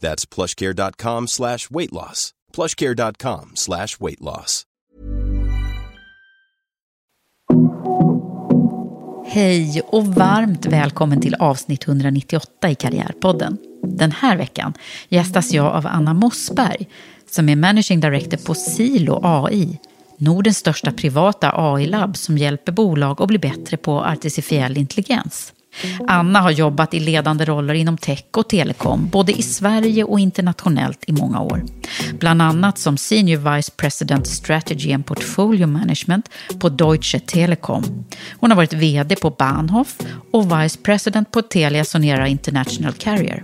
That's plushcare.com slash weight loss. plushcare.com slash weight loss. Hej och varmt välkommen till avsnitt 198 i Karriärpodden. Den här veckan gästas jag av Anna Mossberg som är Managing Director på Silo AI, Nordens största privata AI-labb som hjälper bolag att bli bättre på artificiell intelligens. Anna har jobbat i ledande roller inom tech och telekom, både i Sverige och internationellt i många år. Bland annat som Senior Vice President Strategy and Portfolio Management på Deutsche Telekom. Hon har varit VD på Bahnhof och Vice President på Telia Sonera International Carrier.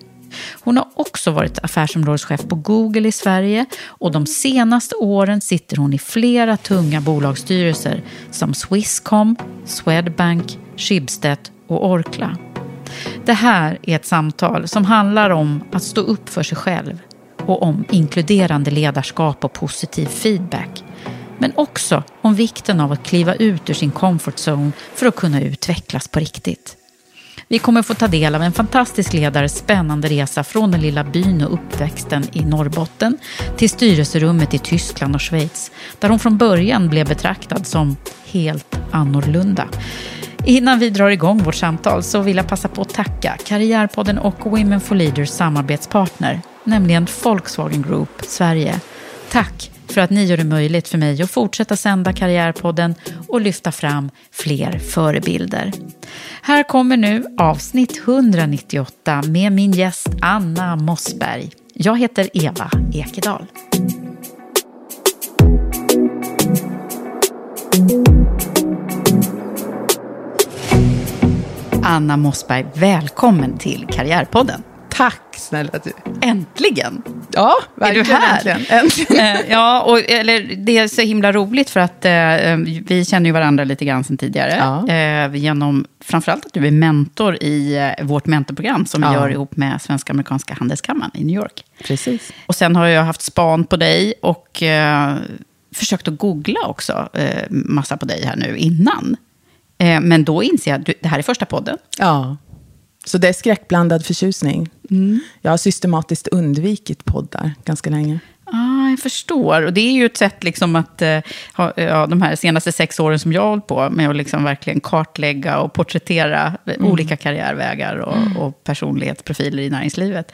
Hon har också varit affärsområdeschef på Google i Sverige och de senaste åren sitter hon i flera tunga bolagsstyrelser som Swisscom, Swedbank, Schibsted och Orkla. Det här är ett samtal som handlar om att stå upp för sig själv och om inkluderande ledarskap och positiv feedback. Men också om vikten av att kliva ut ur sin comfort zone för att kunna utvecklas på riktigt. Vi kommer få ta del av en fantastisk ledares spännande resa från den lilla byn och uppväxten i Norrbotten till styrelserummet i Tyskland och Schweiz, där hon från början blev betraktad som helt annorlunda. Innan vi drar igång vårt samtal så vill jag passa på att tacka Karriärpodden och Women for Leaders samarbetspartner, nämligen Volkswagen Group Sverige. Tack för att ni gör det möjligt för mig att fortsätta sända Karriärpodden och lyfta fram fler förebilder. Här kommer nu avsnitt 198 med min gäst Anna Mossberg. Jag heter Eva Ekedal. Anna Mossberg, välkommen till Karriärpodden. Tack snälla du. Äntligen! Ja, verkligen. Är du här? Äntligen. äntligen. Eh, ja, och, eller, det är så himla roligt för att eh, vi känner ju varandra lite grann sedan tidigare. Ja. Eh, genom framförallt att du är mentor i eh, vårt mentorprogram som vi Ja. gör ihop med Svenska Amerikanska Handelskammaren i New York. Precis. Och sen har jag haft span på dig och eh, försökt att googla också eh, massa på dig här nu innan. Eh, men då inser jag att det här är första podden. Ja. Så det är skräckblandad förtjusning. Jag har systematiskt undvikit poddar ganska länge. Ah, jag förstår. Och det är ju ett sätt liksom att eh, ha, ja, de här senaste sex åren som jag har hållit på med att liksom verkligen kartlägga och porträttera eh, olika karriärvägar och, och personlighetsprofiler i näringslivet.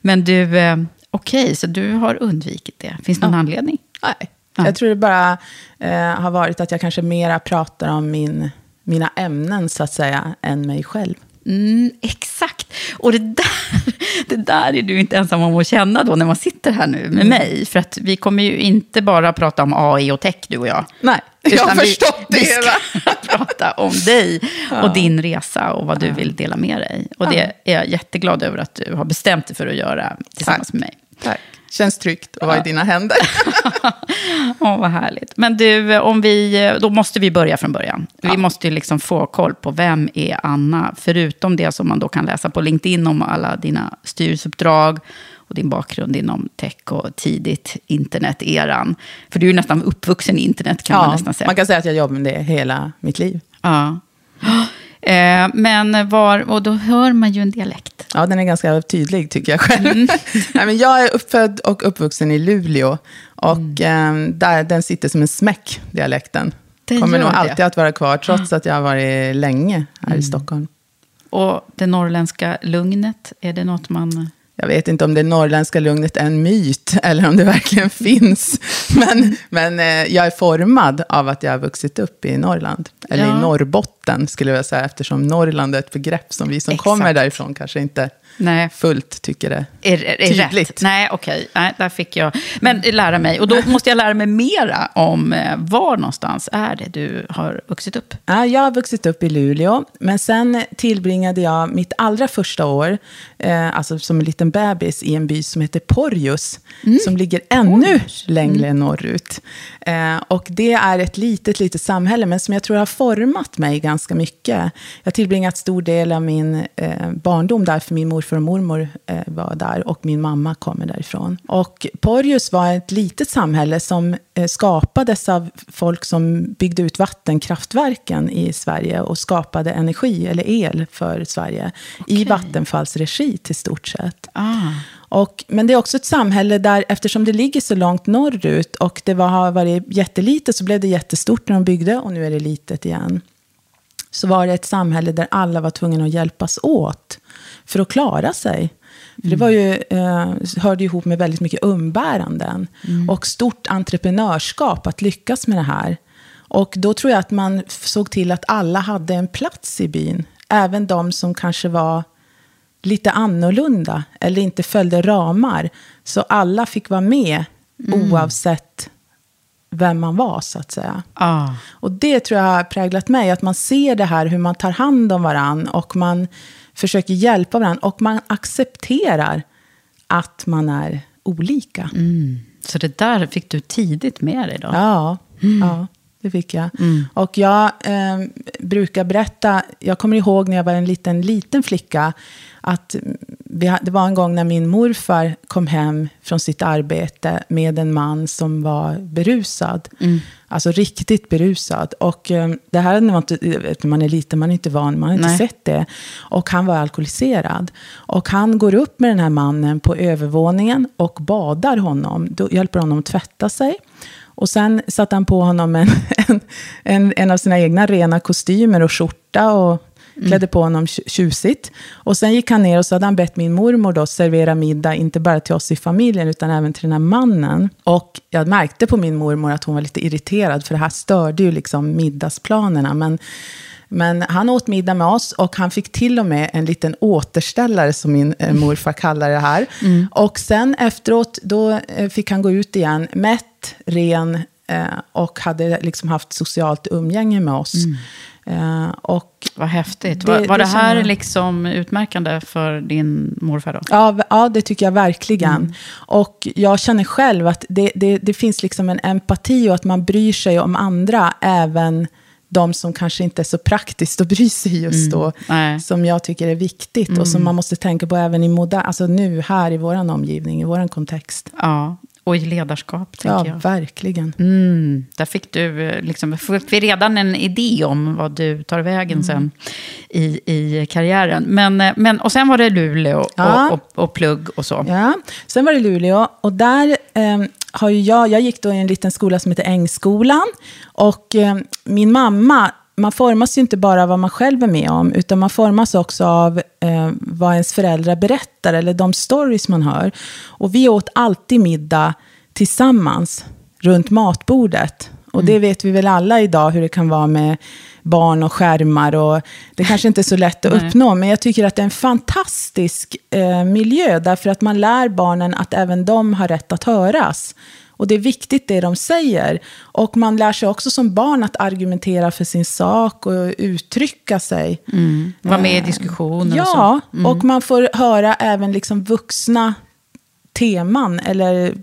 Men du, eh, okej, så du har undvikit det. Finns det någon anledning? Nej. Ja. Jag tror det bara eh, har varit att jag kanske mera pratar om min, mina ämnen, så att säga, än mig själv. Mm, exakt. Och det där, det där är du inte ensam om att känna då när man sitter här nu med mig. För att vi kommer ju inte bara prata om AI och tech, du och jag. Nej, jag har vi- förstått vi det. ska va? prata om dig och din resa och vad du vill dela med dig. Och det är jag jätteglad över att du har bestämt dig för att göra tillsammans Tack. med mig. Tack. Känns tryggt att vara i dina händer. Åh, vad härligt. Men du, om vi, då måste vi börja från början. Vi måste ju liksom få koll på vem är Anna, förutom det som man då kan läsa på LinkedIn om alla dina styrelseuppdrag och din bakgrund inom tech och tidigt internet-eran. För du är ju nästan uppvuxen i internet kan man nästan säga. man kan säga att jag jobbar med det hela mitt liv. Ja. Eh, men var, och då hör man ju en dialekt. Ja, den är ganska tydlig tycker jag själv. Mm. Nej, men jag är uppfödd och uppvuxen i Luleå. Och mm. eh, där, den sitter som en smäck, dialekten. Den Kommer nog det. alltid att vara kvar, trots att jag har varit länge här mm. i Stockholm. Och det norrländska lugnet, är det något man jag vet inte om det norrländska lugnet är en myt eller om det verkligen finns. Men, men eh, jag är formad av att jag har vuxit upp i Norrland. Eller ja. i Norrbotten skulle jag säga, eftersom Norrland är ett begrepp som vi som Exakt. kommer därifrån kanske inte Nej. fullt tycker det är, är tydligt. Rätt. Nej, okej. Okay. där fick jag. Men lära mig. Och då måste jag lära mig mera om eh, var någonstans är det du har vuxit upp? Ja, jag har vuxit upp i Luleå. Men sen tillbringade jag mitt allra första år, eh, alltså som en liten bebis, i en by som heter Porjus. Mm. Som ligger ännu Oj. längre mm. norrut. Eh, och det är ett litet, litet samhälle, men som jag tror har format mig ganska mycket. Jag har tillbringat stor del av min eh, barndom där, för min morfar och mormor eh, var där och min mamma kommer därifrån. Och Porjus var ett litet samhälle som eh, skapades av folk som byggde ut vattenkraftverken i Sverige och skapade energi, eller el, för Sverige. Okay. I Vattenfalls regi till stort sett. Ah. Och, men det är också ett samhälle där, eftersom det ligger så långt norrut och det var, har varit jättelitet, så blev det jättestort när de byggde och nu är det litet igen. Så var det ett samhälle där alla var tvungna att hjälpas åt för att klara sig. För det var ju, eh, hörde ihop med väldigt mycket umbäranden. Mm. Och stort entreprenörskap att lyckas med det här. Och då tror jag att man såg till att alla hade en plats i byn. Även de som kanske var lite annorlunda eller inte följde ramar. Så alla fick vara med mm. oavsett vem man var, så att säga. Ah. Och det tror jag har präglat mig, att man ser det här hur man tar hand om varann och man försöker hjälpa varandra och man accepterar att man är olika. Mm. Så det där fick du tidigt med dig då? Ja, mm. ja det fick jag. Mm. Och jag eh, brukar berätta, jag kommer ihåg när jag var en liten, liten flicka, att vi, det var en gång när min morfar kom hem från sitt arbete med en man som var berusad. Mm. Alltså riktigt berusad. Och um, det här var inte, vet, man är liten, man är inte van, man har inte Nej. sett det. Och han var alkoholiserad. Och han går upp med den här mannen på övervåningen och badar honom. Då hjälper honom att tvätta sig. Och sen satte han på honom en, en, en, en av sina egna rena kostymer och skjorta och klädde på honom tjusigt. Och sen gick han ner och så hade han bett min mormor då servera middag, inte bara till oss i familjen, utan även till den här mannen. Och jag märkte på min mormor att hon var lite irriterad, för det här störde ju liksom middagsplanerna. Men, men han åt middag med oss och han fick till och med en liten återställare, som min eh, morfar kallar det här. Mm. Och sen efteråt, då eh, fick han gå ut igen, mätt, ren, eh, och hade liksom haft socialt umgänge med oss. Mm. Uh, och Vad häftigt. Det, var, var det, det här liksom utmärkande för din morfar då? Ja, ja det tycker jag verkligen. Mm. Och jag känner själv att det, det, det, finns liksom en empati och att man bryr sig om andra, även de som kanske inte är så praktiskt att bry sig just då, mm. som jag tycker är viktigt mm. och som mm. man måste tänka på även i modern, alltså nu här i vår omgivning, i vår kontext. Ja, och i ledarskap, tänker ja, jag. Ja, verkligen. Mm, där fick du, eh, liksom, fick vi redan en idé om vad du tar vägen mm. sen i, i karriären. Men, eh, men, och sen var det Luleå ja. och, och, och, plugg och så. Ja, sen var det Luleå. Och där eh, har jag, jag gick då i en liten skola som heter Ängskolan. Och eh, min mamma, man formas ju inte bara av vad man själv är med om, utan man formas också av eh, vad ens föräldrar berättar, eller de stories man hör. Och vi åt alltid middag tillsammans, runt matbordet. Och det mm. vet vi väl alla idag, hur det kan vara med barn och skärmar. Och det kanske inte är så lätt att uppnå, men jag tycker att det är en fantastisk eh, miljö, därför att man lär barnen att även de har rätt att höras. Och det är viktigt det de säger. Och man lär sig också som barn att argumentera för sin sak och uttrycka sig. Mm. Vara med i diskussioner ja, och så. Mm. och man får höra även liksom vuxna teman eller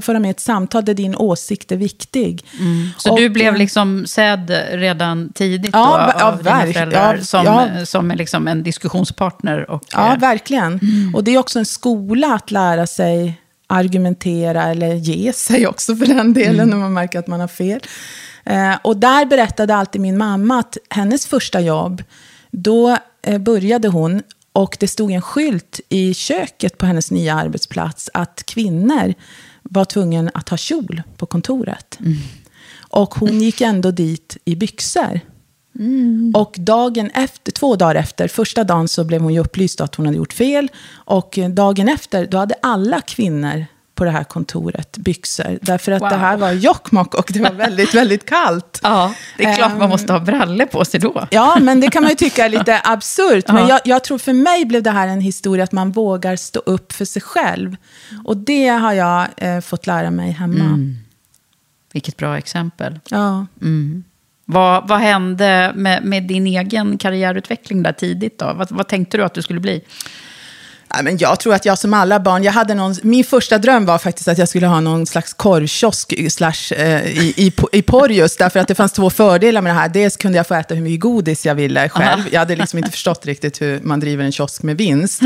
föra med ett samtal där din åsikt är viktig. Mm. Så och, du blev liksom sedd redan tidigt ja, då, av ja, dina föräldrar ja, som, ja. som liksom en diskussionspartner? Och, ja, verkligen. Mm. Och det är också en skola att lära sig argumentera eller ge sig också för den delen mm. när man märker att man har fel. Eh, och där berättade alltid min mamma att hennes första jobb, då eh, började hon och det stod en skylt i köket på hennes nya arbetsplats att kvinnor var tvungna att ha kjol på kontoret. Mm. Och hon gick ändå dit i byxor. Mm. Och dagen efter, två dagar efter, första dagen så blev hon ju upplyst att hon hade gjort fel. Och dagen efter, då hade alla kvinnor på det här kontoret byxor. Därför att wow. det här var Jokkmokk och det var väldigt, väldigt kallt. Ja, det är klart um, man måste ha brallor på sig då. Ja, men det kan man ju tycka är lite absurt. Men jag, jag, tror för mig blev det här en historia att man vågar stå upp för sig själv. Och det har jag eh, fått lära mig hemma. Mm. Vilket bra exempel. Ja. Mm. Vad, vad hände med, med, din egen karriärutveckling där tidigt då? Vad, vad tänkte du att du skulle bli? Men jag tror att jag som alla barn, jag hade någon, min första dröm var faktiskt att jag skulle ha någon slags korvkiosk slash, eh, i, i, i Porjus, därför att det fanns två fördelar med det här. Dels kunde jag få äta hur mycket godis jag ville själv. Jag hade liksom inte förstått riktigt hur man driver en kiosk med vinst.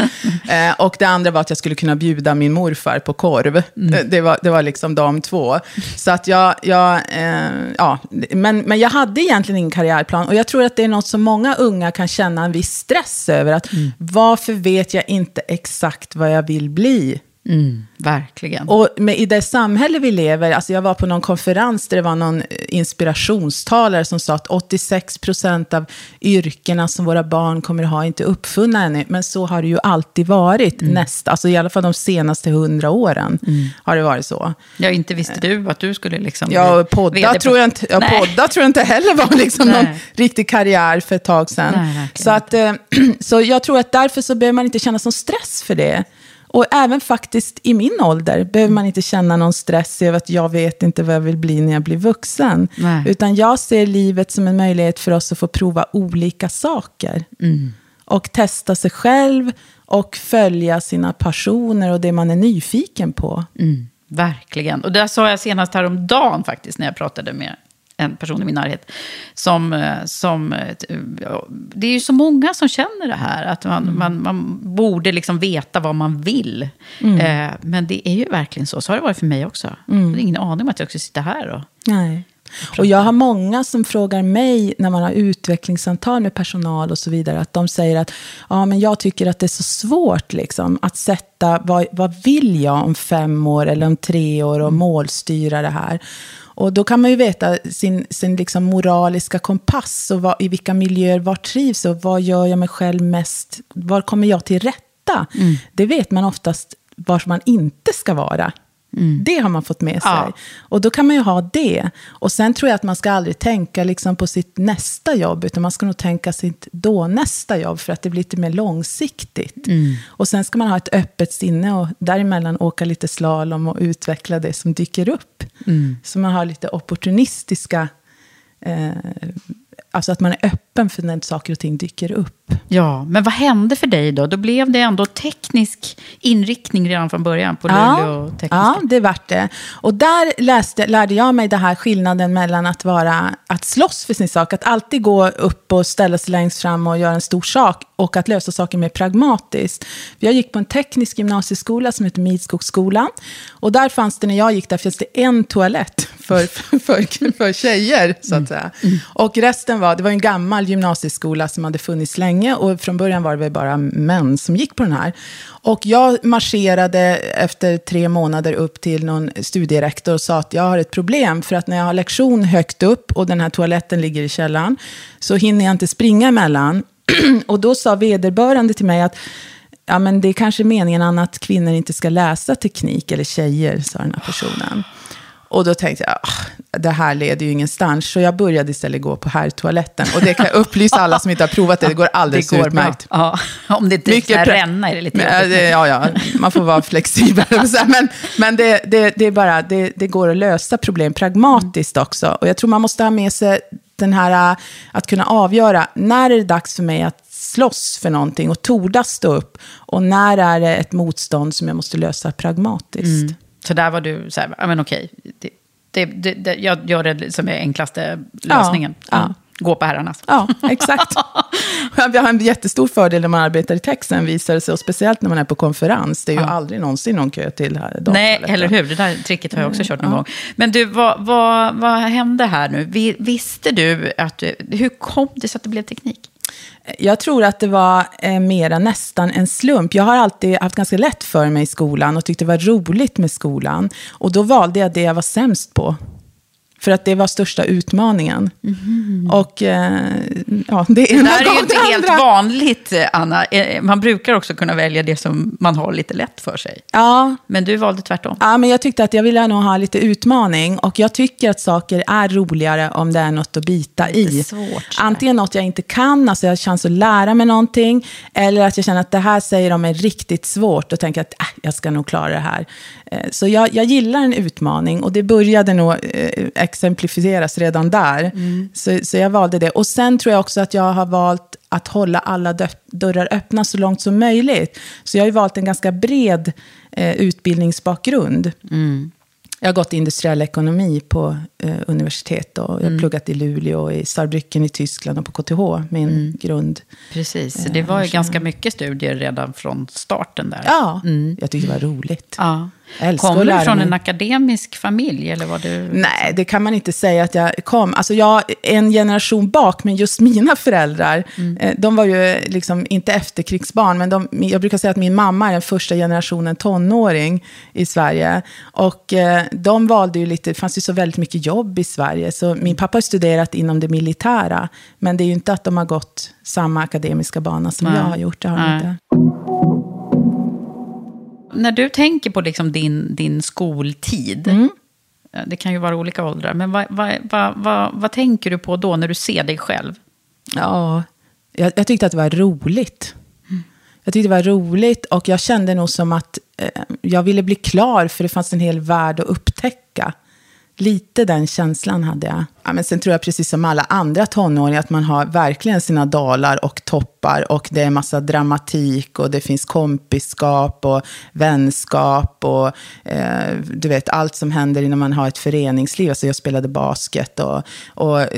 Eh, och det andra var att jag skulle kunna bjuda min morfar på korv. Mm. Eh, det, var, det var liksom de två. Så att jag, jag eh, ja, men, men jag hade egentligen ingen karriärplan. Och jag tror att det är något som många unga kan känna en viss stress över. Att mm. varför vet jag inte exakt vad jag vill bli. Mm, verkligen. Och med, i det samhälle vi lever, alltså jag var på någon konferens där det var någon inspirationstalare som sa att 86 procent av yrkena som våra barn kommer ha är inte uppfunna ännu. Men så har det ju alltid varit, mm. näst, alltså i alla fall de senaste hundra åren mm. har det varit så. Ja, inte visste du att du skulle liksom ja, podda tror jag inte, ja, podda tror jag inte heller var liksom någon riktig karriär för ett tag sedan. Nej, så, att, eh, så jag tror att därför så behöver man inte känna sån stress för det. Och även faktiskt i min ålder behöver man inte känna någon stress över att jag vet inte vad jag vill bli när jag blir vuxen. Nej. Utan jag ser livet som en möjlighet för oss att få prova olika saker. Mm. Och testa sig själv och följa sina passioner och det man är nyfiken på. Mm. Verkligen. Och det sa jag senast häromdagen faktiskt när jag pratade med en person i min närhet. Som, eh, som, eh, det är ju så många som känner det här. Att man, mm. man, man borde liksom veta vad man vill. Mm. Eh, men det är ju verkligen så. Så har det varit för mig också. Mm. Jag hade ingen aning om att jag skulle sitta här och Nej. Och jag har många som frågar mig när man har utvecklingssamtal med personal och så vidare, att de säger att ja, men jag tycker att det är så svårt liksom, att sätta vad, vad vill jag om fem år eller om tre år och mm. målstyra det här. Och då kan man ju veta sin, sin liksom moraliska kompass och vad, i vilka miljöer, var trivs och vad gör jag mig själv mest, var kommer jag till rätta? Mm. Det vet man oftast var man inte ska vara. Mm. Det har man fått med sig. Ja. Och då kan man ju ha det. Och sen tror jag att man ska aldrig tänka liksom på sitt nästa jobb, utan man ska nog tänka sitt då nästa jobb, för att det blir lite mer långsiktigt. Mm. Och sen ska man ha ett öppet sinne och däremellan åka lite slalom och utveckla det som dyker upp. Mm. Så man har lite opportunistiska eh, Alltså att man är öppen för när saker och ting dyker upp. Ja, men vad hände för dig då? Då blev det ändå teknisk inriktning redan från början på ja, Luleå tekniska. Ja, det vart det. Och där läste, lärde jag mig det här skillnaden mellan att, vara, att slåss för sin sak, att alltid gå upp och ställa sig längst fram och göra en stor sak, och att lösa saker mer pragmatiskt. Jag gick på en teknisk gymnasieskola som heter Midskogsskolan. Och där fanns det, när jag gick där, fanns det en toalett för, för, för tjejer, så att mm. säga. Mm. Och resten var, det var en gammal gymnasieskola som hade funnits länge. Och från början var det väl bara män som gick på den här. Och jag marscherade efter tre månader upp till någon studierektor och sa att jag har ett problem. För att när jag har lektion högt upp och den här toaletten ligger i källaren, så hinner jag inte springa emellan. och då sa vederbörande till mig att ja, men det är kanske meningen att kvinnor inte ska läsa teknik, eller tjejer, sa den här personen. Och då tänkte jag, ah, det här leder ju ingenstans. Så jag började istället gå på herrtoaletten. Och det kan jag upplysa alla som inte har provat det, det går alldeles det går utmärkt. Ja, om det inte Mycket ränna är det lite men, Ja, ja, man får vara flexibel. men men det, det, det, är bara, det, det går att lösa problem pragmatiskt också. Och jag tror man måste ha med sig den här att kunna avgöra, när är det dags för mig att slåss för någonting och tordas stå upp. Och när är det ett motstånd som jag måste lösa pragmatiskt. Så där var du så här, ja men okej, det, det, det, det, jag gör det som är enklaste lösningen. ja. Mm. Gå på herrarnas. Ja, exakt. Vi har en jättestor fördel när man arbetar i texten, visar det sig. Och speciellt när man är på konferens. Det är ju Ja. aldrig någonsin någon kö till här Nej, eller hur? Det där tricket har jag också kört någon Ja. gång. Men du, vad, vad, vad hände här nu? Vi- Visste du att... Hur kom det sig att det blev teknik? Jag tror att det var eh, mera nästan en slump. Jag har alltid haft ganska lätt för mig i skolan och tyckte det var roligt med skolan. Och då valde jag det jag var sämst på. För att det var största utmaningen. Och eh, ja, det ena där är gav ju inte helt andra. vanligt, Anna. Eh, Man brukar också kunna välja det som man har lite lätt för sig. Ja, Men du valde tvärtom. Ja, men jag tyckte att jag ville nog ha lite utmaning. Och jag tycker att saker är roligare om det är något att bita i. Svårt. Antingen något jag inte kan, alltså jag har chans att lära mig någonting. Eller att jag känner att det här säger de är riktigt svårt. Och tänker att äh, jag ska nog klara det här. Eh, Så jag, jag gillar en utmaning. Och det började nog eh, exemplifieras redan där. Mm. Så, så jag valde det. Och sen tror jag också att jag har valt att hålla alla dö- dörrar öppna så långt som möjligt. Så jag har ju valt en ganska bred eh, utbildningsbakgrund. Jag har gått industriell ekonomi på eh, universitet och jag har pluggat i Luleå, i Saarbrücken i Tyskland och på KTH, min grund. Precis, så det var ju ganska mycket studier redan från starten där. Ja, jag tyckte det var roligt. Ja. Kommer du från en akademisk familj? Eller var du... Nej, det kan man inte säga att jag kom. Alltså jag en generation bak, men just mina föräldrar, eh, de var ju liksom inte efterkrigsbarn, men de, jag brukar säga att min mamma är den första generationen tonåring i Sverige. Och eh, de valde ju lite, det fanns ju så väldigt mycket jobb i Sverige, så min pappa har studerat inom det militära, men det är ju inte att de har gått samma akademiska bana som Nej. jag har gjort, det har de inte. När du tänker på liksom din, din skoltid, Mm. det kan ju vara olika åldrar, men vad, vad, vad, vad, vad tänker du på då när du ser dig själv? Ja, jag, jag tyckte att det var roligt. Jag tyckte det var roligt och jag kände nog som att eh, jag ville bli klar för det fanns en hel värld att upptäcka. Lite den känslan hade jag. Ja, men sen tror jag precis som alla andra tonåringar att man har verkligen sina dalar och toppar och det är massa dramatik och det finns kompiskap och vänskap och eh, du vet allt som händer när man har ett föreningsliv. Alltså jag spelade basket och, och eh,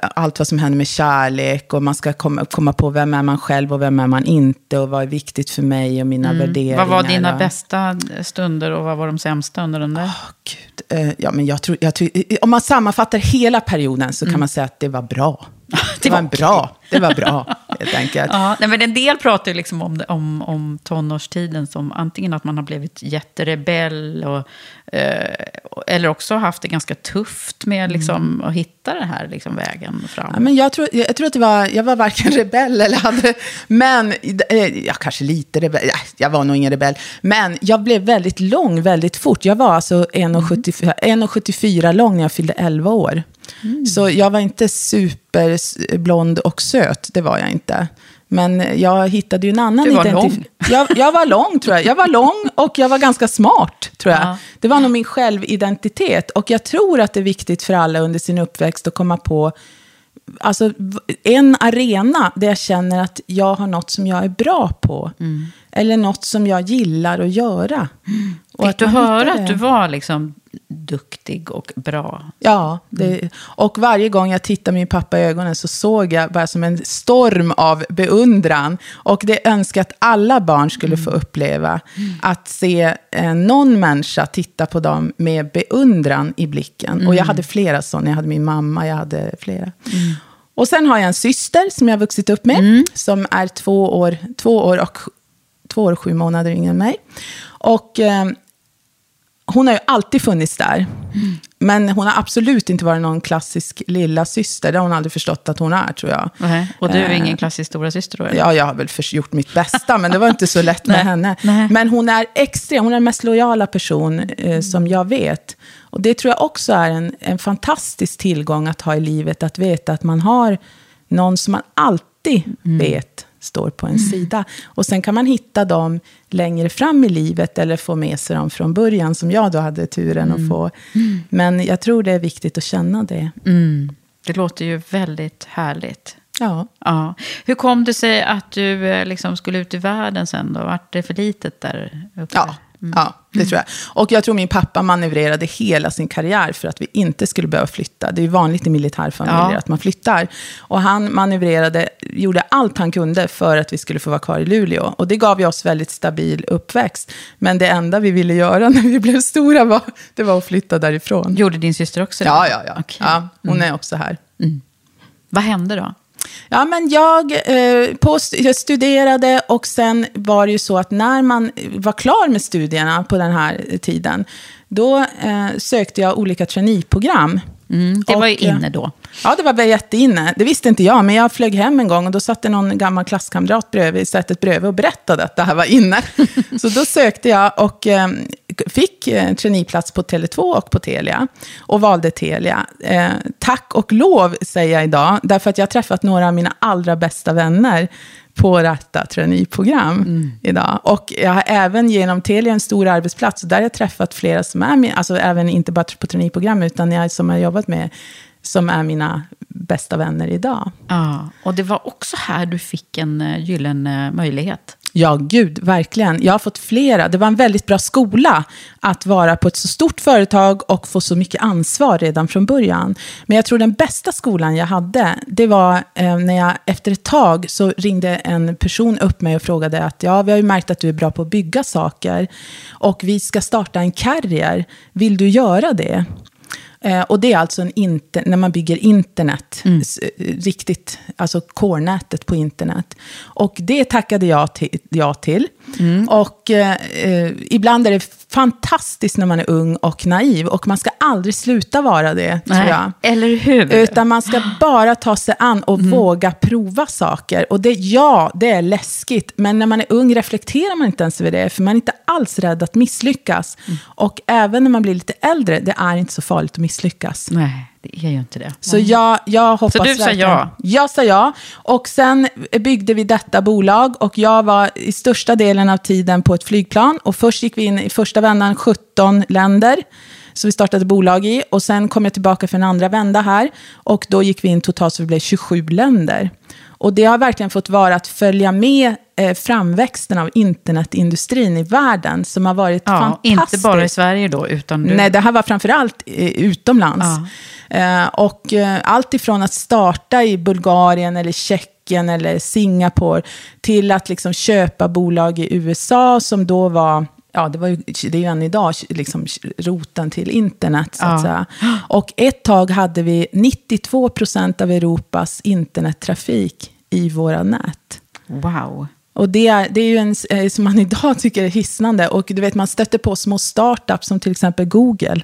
allt vad som händer med kärlek och man ska komma, komma på vem är man själv och vem är man inte och vad är viktigt för mig och mina värderingar. Mm. Vad var dina och- bästa stunder och vad var de sämsta under den där? Gud, eh, ja, men jag tror, jag tror, eh, om man sammanfattar hela perioden så kan man säga att det var bra. Det var Mm. bra. Det var bra, helt enkelt. Ja, men en del pratar ju liksom om, om, om tonårstiden som antingen att man har blivit jätterebell och, eh, eller också haft det ganska tufft med liksom, att hitta den här liksom, vägen fram. Ja, men jag, tror, jag, jag tror att det var, jag var varken rebell eller hade, men, eh, ja, kanske lite rebell, ja, jag var nog ingen rebell, men jag blev väldigt lång väldigt fort. Jag var alltså 1,74 1,74 lång när jag fyllde 11 år. Så jag var inte superblond och söt, det var jag inte. Men jag hittade ju en annan Du var lång. Jag, jag var lång, tror jag. Jag var lång och jag var ganska smart, tror jag. Ja. Det var nog min självidentitet. Och jag tror att det är viktigt för alla under sin uppväxt att komma på alltså, en arena där jag känner att jag har något som jag är bra på. Eller något som jag gillar att göra. Och Fick att du höra att du var liksom duktig och bra? Ja, det, och varje gång jag tittade min pappa i ögonen så såg jag bara som en storm av beundran. Och det önskar att alla barn skulle få uppleva. Att se eh, någon människa titta på dem med beundran i blicken. Och jag hade flera sådana. Jag hade min mamma, jag hade flera. Och sen har jag en syster som jag har vuxit upp med. Som är två år, två år, och, två år och sju månader yngre än mig. Och... Eh, hon har ju alltid funnits där. Men hon har absolut inte varit någon klassisk lilla syster. Det har hon aldrig förstått att hon är, tror jag. Nej. Och du är Eh, ingen klassisk stora syster då? eller? Ja, jag har väl gjort mitt bästa, men det var inte så lätt med Nej. henne. Nej. Men hon är extrem, hon är den mest lojala person eh, som jag vet. Och det tror jag också är en, en fantastisk tillgång att ha i livet, att veta att man har någon som man alltid vet står på en sida. Och sen kan man hitta dem längre fram i livet eller få med sig dem från början, som jag då hade turen att få. Men jag tror det är viktigt att känna det. Mm. Det låter ju väldigt härligt. Ja. Ja. Hur kom det sig att du eh, liksom skulle ut i världen sen då? Vart det för litet där uppe? Ja, ja, det tror jag. Och jag tror min pappa manövrerade hela sin karriär för att vi inte skulle behöva flytta. Det är ju vanligt i militärfamiljer Ja. att man flyttar. Och han manövrerade, gjorde allt han kunde för att vi skulle få vara kvar i Luleå. Och det gav ju oss väldigt stabil uppväxt. Men det enda vi ville göra när vi blev stora var, det var att flytta därifrån. Gjorde din syster också det? Ja, ja, ja. Okej. ja hon är också här. Vad hände då? Ja, men jag, eh, på, jag studerade och sen var det ju så att när man var klar med studierna på den här tiden, då eh, sökte jag olika traineeprogram. Mm, det var ju Och, eh, inne då. Ja, det var jätteinne. Det visste inte jag, men jag flög hem en gång och då satt det någon gammal klasskamrat bredvid, sättet bredvid och berättade att det här var inne. Så då sökte jag och eh, fick eh, traineeplats på Tele2 och på Telia. Och valde Telia. Eh, tack och lov, säger jag idag, därför att jag har träffat några av mina allra bästa vänner på detta traineeprogram idag. Och jag har även genom Telia en stor arbetsplats, och där har jag träffat flera som är min, alltså även inte bara på traineeprogram, utan jag som har jobbat med, som är mina bästa vänner idag. Ja, och det var också här du fick en uh, gyllene möjlighet. Ja, gud, verkligen. Jag har fått flera. Det var en väldigt bra skola att vara på ett så stort företag och få så mycket ansvar redan från början. Men jag tror den bästa skolan jag hade, det var eh, när jag efter ett tag så ringde en person upp mig och frågade att ja, vi har ju märkt att du är bra på att bygga saker och vi ska starta en carrier. Vill du göra det? Eh, och det är alltså en inte, när man bygger internet, s- riktigt, alltså core-nätet på internet. Och det tackade jag till. Till. Och eh, eh, ibland är det fantastiskt när man är ung och naiv. Och man ska aldrig sluta vara det, tror jag. Eller hur? Utan man ska bara ta sig an och våga prova saker. Och det, ja, det är läskigt. Men när man är ung reflekterar man inte ens över det. För man är inte alls rädd att misslyckas. Och även när man blir lite äldre, det är inte så farligt att misslyckas. Nej, det är ju inte det. Så jag, jag hoppas Så du sa verkligen- ja? Jag sa ja. Och sen byggde vi detta bolag och jag var i största delen av tiden på ett flygplan. Och först gick vi in i första vändan 17 länder. Så vi startade bolag i. Och sen kom jag tillbaka för en andra vända här. Och då gick vi in totalt så vi blev 27 länder. Och det har verkligen fått vara att följa med framväxten av internetindustrin i världen. Som har varit Ja, fantastisk. inte bara i Sverige då, utan du... Nej, det här var framförallt eh, utomlands. Eh, och eh, allt ifrån att starta i Bulgarien eller Tjeckien eller Singapore till att liksom köpa bolag i USA som då var Ja, det, var ju, det är ju än idag liksom roten till internet. Så att Ja. säga. Och ett tag hade vi 92 procent av Europas internettrafik i våra nät. Wow. Och det är, det är ju en eh, som man idag tycker är hisnande. Och du vet, man stöter på små startups som till exempel Google.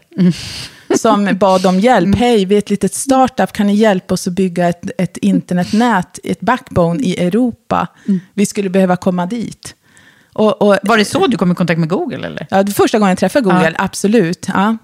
Som bad om hjälp. Hej, vi är ett litet startup. Kan ni hjälpa oss att bygga ett, ett internetnät, ett backbone i Europa? Vi skulle behöva komma dit. Och, och, Var det så du kom i kontakt med Google eller? ja, det första gången jag träffade Google, absolut. Ja.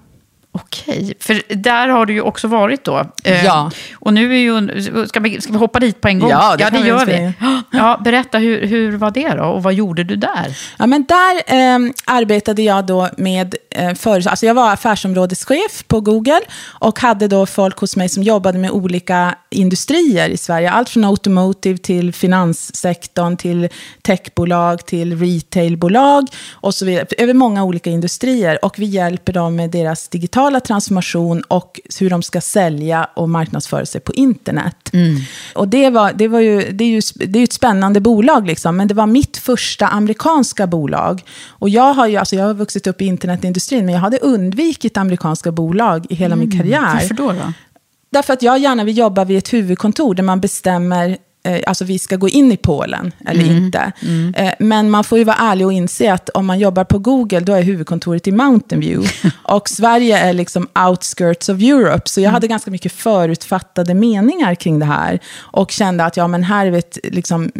Okej, för där har du ju också varit då. Eh, Ja. Och nu är ju, ska vi, ska vi hoppa dit på en gång? Ja, det ja, det gör vi. Ja, berätta, hur, hur var det då? Och vad gjorde du där? Ja, men där eh, arbetade jag då med, eh, för, alltså jag var affärsområdeschef på Google och hade då folk hos mig som jobbade med olika industrier i Sverige. Allt från automotive till finanssektorn, till techbolag, till retailbolag och så vidare. Över många olika industrier. Och vi hjälper dem med deras digitala transformation och hur de ska sälja och marknadsföra sig på internet. Och det, var, det, var ju, det, är ju, det är ett spännande bolag, liksom, men det var mitt första amerikanska bolag. Och jag har ju alltså jag har vuxit upp i internetindustrin, men jag hade undvikit amerikanska bolag i hela min karriär. Varför då? då? Därför att jag gärna vill jobba vid ett huvudkontor där man bestämmer Alltså vi ska gå in i Polen eller inte. Eh, Men man får ju vara ärlig och inse att om man jobbar på Google, då är huvudkontoret i Mountain View. Och Sverige är liksom outskirts of Europe. Så jag hade ganska mycket förutfattade meningar kring det här. Och kände att ja, men här är vi ett liksom,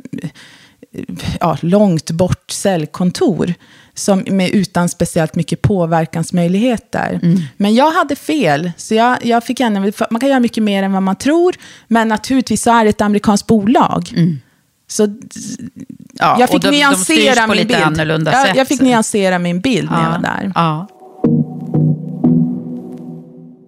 ja, långt bort säljkontor. Som med, utan speciellt mycket påverkansmöjligheter. Men jag hade fel. Så jag, jag fick gärna, man kan göra mycket mer än vad man tror. Men naturligtvis så är det ett amerikanskt bolag. Så Ja, jag fick de- de nyansera på min bild. jag, sätt. jag fick nyansera min bild när jag var där. Ja.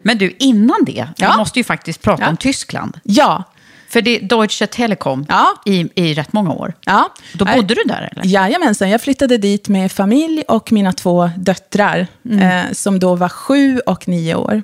Men du, innan det, Ja. vi måste ju faktiskt prata Ja. om Tyskland. Ja, För det är Deutsche Telekom Ja. i, i rätt många år. Ja. Då bodde du där eller? Jajamensan, jag flyttade dit med familj och mina två döttrar, eh, som då var sju och nio år.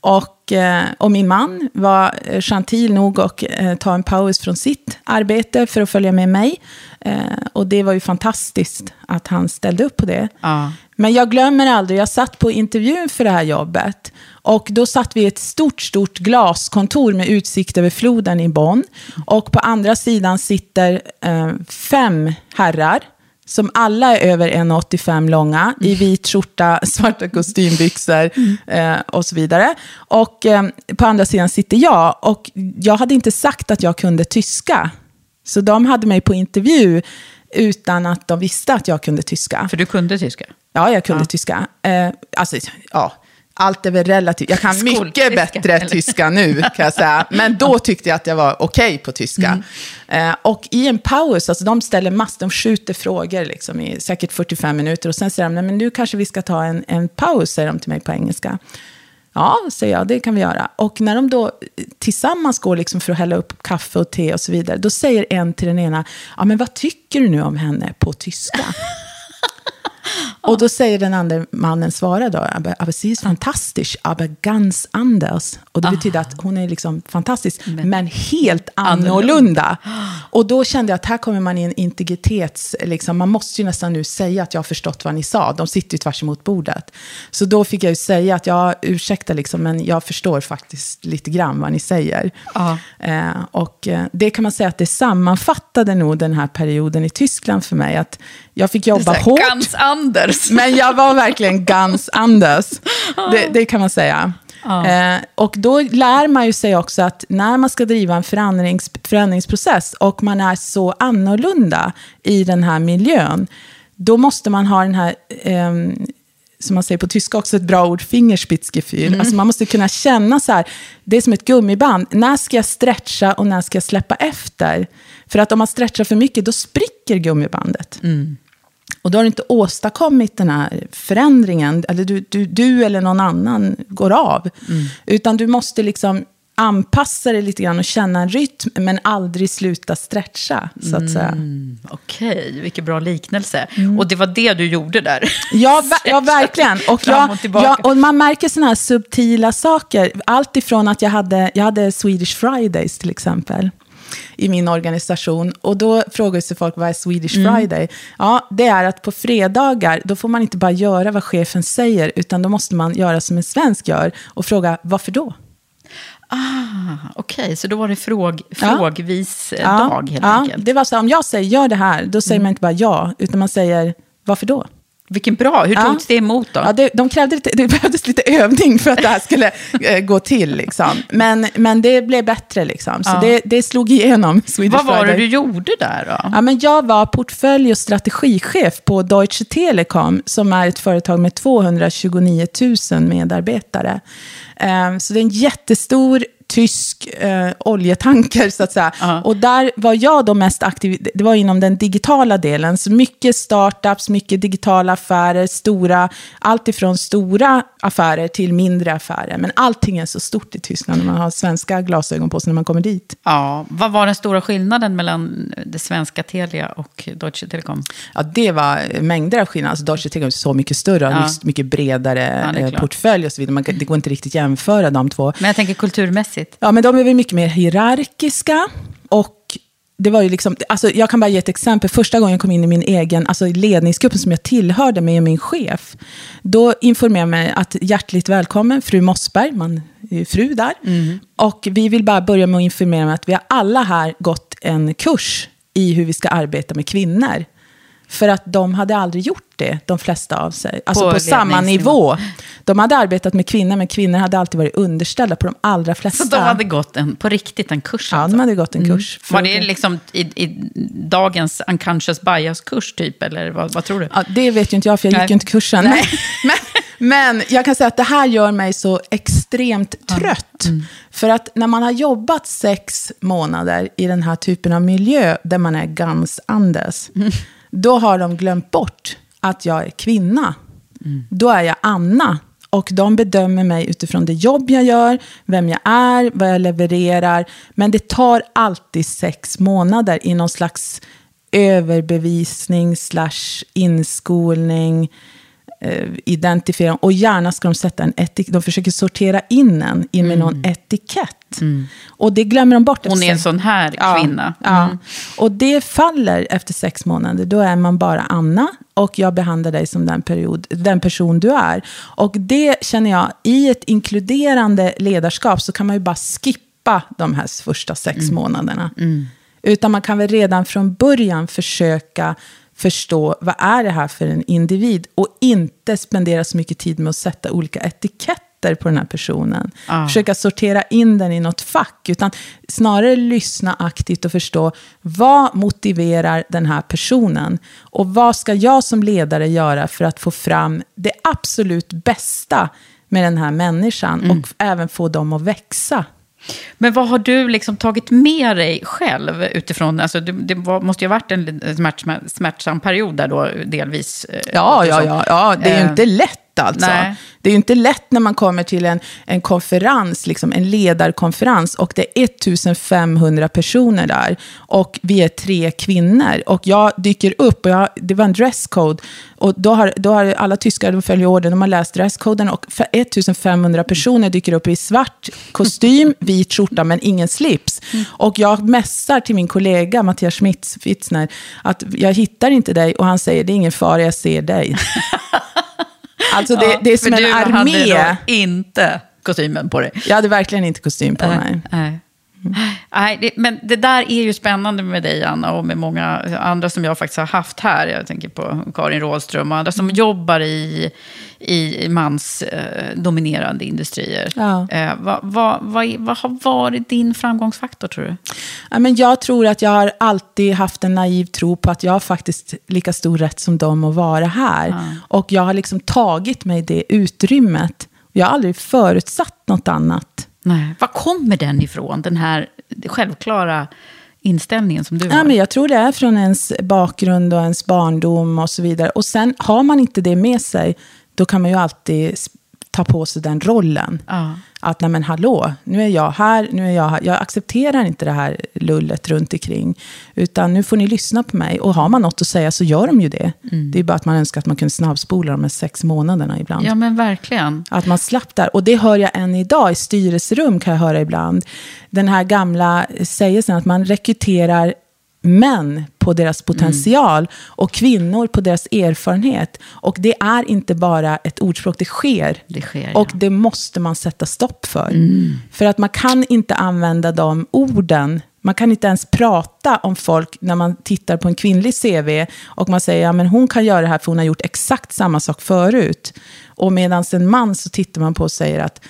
Och, eh, och min man var eh, gentil nog att eh, ta en paus från sitt arbete för att följa med mig. Eh, och det var ju fantastiskt att han ställde upp på det. Ja. Men jag glömmer aldrig, jag satt på intervjun för det här jobbet. Och då satt vi i ett stort, stort glaskontor med utsikt över floden i Bonn. Och på andra sidan sitter eh, fem herrar. Som alla är över 1,85 långa, i vit skjorta, svarta kostymbyxor eh, och så vidare. Och eh, på andra sidan sitter jag. Och jag hade inte sagt att jag kunde tyska. Så de hade mig på intervju utan att de visste att jag kunde tyska. För du kunde tyska? Ja, jag kunde Ja. tyska. Eh, alltså, ja, allt är väl relativt. Jag kan mycket bättre eller? tyska nu, kan jag säga. Men då tyckte jag att jag var okej på tyska. Mm. Eh, och i en paus, alltså de ställer massor, de skjuter frågor liksom, i säkert 45 minuter. Och sen säger de, "Nej, men nu kanske vi ska ta en, en paus, säger de till mig på engelska. Ja, säger jag, det kan vi göra. Och när de då tillsammans går liksom för att hälla upp kaffe och te och så vidare, då säger en till den ena, ja men vad tycker du nu om henne på tyska? Och då säger den andra mannen, svara då, aber, aber sie ist aber ganz anders. Och det betyder att hon är liksom fantastisk, men, helt annorlunda. Och då kände jag att här kommer man i en integritets... Liksom, man måste ju nästan nu säga att jag har förstått vad ni sa. De sitter ju tvärs emot bordet. Så då fick jag ju säga att jag ursäkta, liksom, men jag förstår faktiskt lite grann vad ni säger. Eh, och eh, det kan man säga att det sammanfattade nog den här perioden i Tyskland för mig. Att jag fick jobba hårt. Gans Anders. Men jag var verkligen Guns Anders. Det, det kan man säga. Eh, och då lär man ju sig också att när man ska driva en förändrings, förändringsprocess och man är så annorlunda i den här miljön, då måste man ha den här, ehm, som man säger på tyska också, ett bra ord, Fingerspitzgefühl. Alltså man måste kunna känna så här, det är som ett gummiband. När ska jag stretcha och när ska jag släppa efter? För att om man stretchar för mycket, då spricker gummibandet. Och då har du inte åstadkommit den här förändringen, eller du, du, du eller någon annan går av. Utan du måste liksom anpassa dig lite grann och känna en rytm, men aldrig sluta stretcha, så att säga. Okej, vilken bra liknelse. Och det var det du gjorde där? Ja, ja, verkligen. Och, jag, och tillbaka. ja, och man märker sådana här subtila saker. Allt ifrån att jag hade, jag hade Swedish Fridays till exempel i min organisation. Och då frågar sig folk, vad är Swedish Mm. Friday? Ja, det är att på fredagar, då får man inte bara göra vad chefen säger, utan då måste man göra som en svensk gör och fråga, varför då? Ah, Okej, så då var det fråg, Ja. frågvis eh, dag helt ja, enkelt. Mm. det var så, om jag säger, gör det här, då säger man inte bara ja, utan man säger, varför då? Vilken bra, hur Ja. togs det emot då? Ja, det, de krävde lite, det behövdes lite övning för att det här skulle eh, gå till. Liksom. Men, men det blev bättre, liksom. så Ja. det, det slog igenom Swedish Vad var det Friday. du gjorde där då? Ja, men jag var portfölj och strategichef på Deutsche Telekom, som är ett företag med 229 000 medarbetare. Eh, Så det är en jättestor tysk eh, oljetanker, så att säga. Ja. Och där var jag då mest aktiv, det var inom den digitala delen. Så mycket startups, mycket digitala affärer, stora, allt ifrån stora affärer till mindre affärer. Men allting är så stort i Tyskland när man har svenska glasögon på sig när man kommer dit. Ja, vad var den stora skillnaden mellan det svenska Telia och Deutsche Telekom? Ja, det var mängder av skillnader. Alltså Deutsche Telekom är så mycket större, har Ja. mycket bredare Ja, eh, portfölj och så vidare. Man, det går inte riktigt jämföra de två. Men jag tänker kulturmässigt. Ja, men de är väl mycket mer hierarkiska. Och det var ju liksom, alltså jag kan bara ge ett exempel. Första gången jag kom in i min egen alltså ledningsgrupp som jag tillhörde med min chef. Då informerade jag mig att hjärtligt välkommen fru Mossberg, man är ju fru där. Och vi vill bara börja med att informera mig att vi har alla här gått en kurs i hur vi ska arbeta med kvinnor. För att de hade aldrig gjort det, de flesta av sig. Alltså På på, samma nivå. De hade arbetat med kvinnor, men kvinnor hade alltid varit underställda på de allra flesta. Så de hade gått en, på riktigt en kurs Ja, alltså? de hade gått en kurs. För Var det liksom i, i dagens unconscious bias-kurs typ, eller vad, vad tror du? Ja, det vet ju inte jag, för jag Nej. gick ju inte kursen. Nej. Men, men jag kan säga att det här gör mig så extremt trött. Mm. För att när man har jobbat sex månader i den här typen av miljö, där man är Gans Anders, Mm. Då har de glömt bort att jag är kvinna. Mm. Då är jag Anna. och de bedömer mig utifrån det jobb jag gör, vem jag är, vad jag levererar. Men det tar alltid sex månader i någon slags överbevisning slash inskolning eh, identifiera. Och gärna ska de sätta en etikett. De försöker sortera in en med någon etikett. Och det glömmer de bort. Hon är en sån här Ja, kvinna. Ja. Mm. Och det faller efter sex månader. Då är man bara Anna och jag behandlar dig som den, period, den person du är. Och det känner jag, i ett inkluderande ledarskap så kan man ju bara skippa de här första sex Mm. månaderna. Utan man kan väl redan från början försöka förstå vad är det här för en individ och inte spendera så mycket tid med att sätta olika etiketter på den här personen. Ah. Försöka sortera in den i något fack, utan snarare lyssna aktivt och förstå vad motiverar den här personen och vad ska jag som ledare göra för att få fram det absolut bästa med den här människan och även få dem att växa. Men vad har du liksom tagit med dig själv utifrån, alltså det, det var, måste ju ha varit en smärtsam, smärtsam period där då delvis. eh, Ja, ja, ja, ja, det är ju Eh, inte lätt alltså. nej. Det är ju inte lätt när man kommer till en, en konferens, liksom en ledarkonferens, och det är 1500 personer där. Och vi är tre kvinnor. Och jag dyker upp, och jag, det var en dresscode. Och då har, då har alla tyskar, de följer orden, de har läst dresscoden. Och för 1500 personer dyker upp i svart kostym, vit skjorta, men ingen slips. Och jag mässar till min kollega Mattias Schmitz, Fitzner, att jag hittar inte dig. Och han säger, det är ingen fara, jag ser dig. Alltså det, det är som en du armé. hade då inte kostymen på dig. Jag hade verkligen inte kostym på mig. Nej. Nej, det, men det där är ju spännande med dig, Anna, och med många andra som jag faktiskt har haft här. Jag tänker på Karin Rådström och andra som jobbar i, i mansdominerande industrier. Ja. Eh, vad, vad, vad, vad har varit din framgångsfaktor, tror du? Ja, men jag tror att jag har alltid haft en naiv tro på att jag har faktiskt lika stor rätt som dem att vara här. Och jag har liksom tagit mig det utrymmet. Jag har aldrig förutsatt något annat. Nej. Var kommer den ifrån, den här självklara inställningen som du har? Ja, men jag tror det är från ens bakgrund och ens barndom och så vidare. Och sen har man inte det med sig, då kan man ju alltid ta på sig den rollen. Ja. Att, nej men hallå, nu är jag här, nu är jag här. Jag accepterar inte det här lullet runt omkring. Utan nu får ni lyssna på mig. Och har man något att säga så gör de ju det. Det är bara att man önskar att man kunde snabbspola de här sex månaderna ibland. ja, men verkligen. Att man slapp där. Och det hör jag än idag i styrelserum kan jag höra ibland. Den här gamla sägelsen att man rekryterar män på deras potential och kvinnor på deras erfarenhet. Och det är inte bara ett ordspråk, det sker. Det sker, och ja. det måste man sätta stopp för. För att man kan inte använda de orden. Man kan inte ens prata om folk när man tittar på en kvinnlig CV och man säger att ja, hon kan göra det här för hon har gjort exakt samma sak förut. Och medan en man så tittar man på och säger att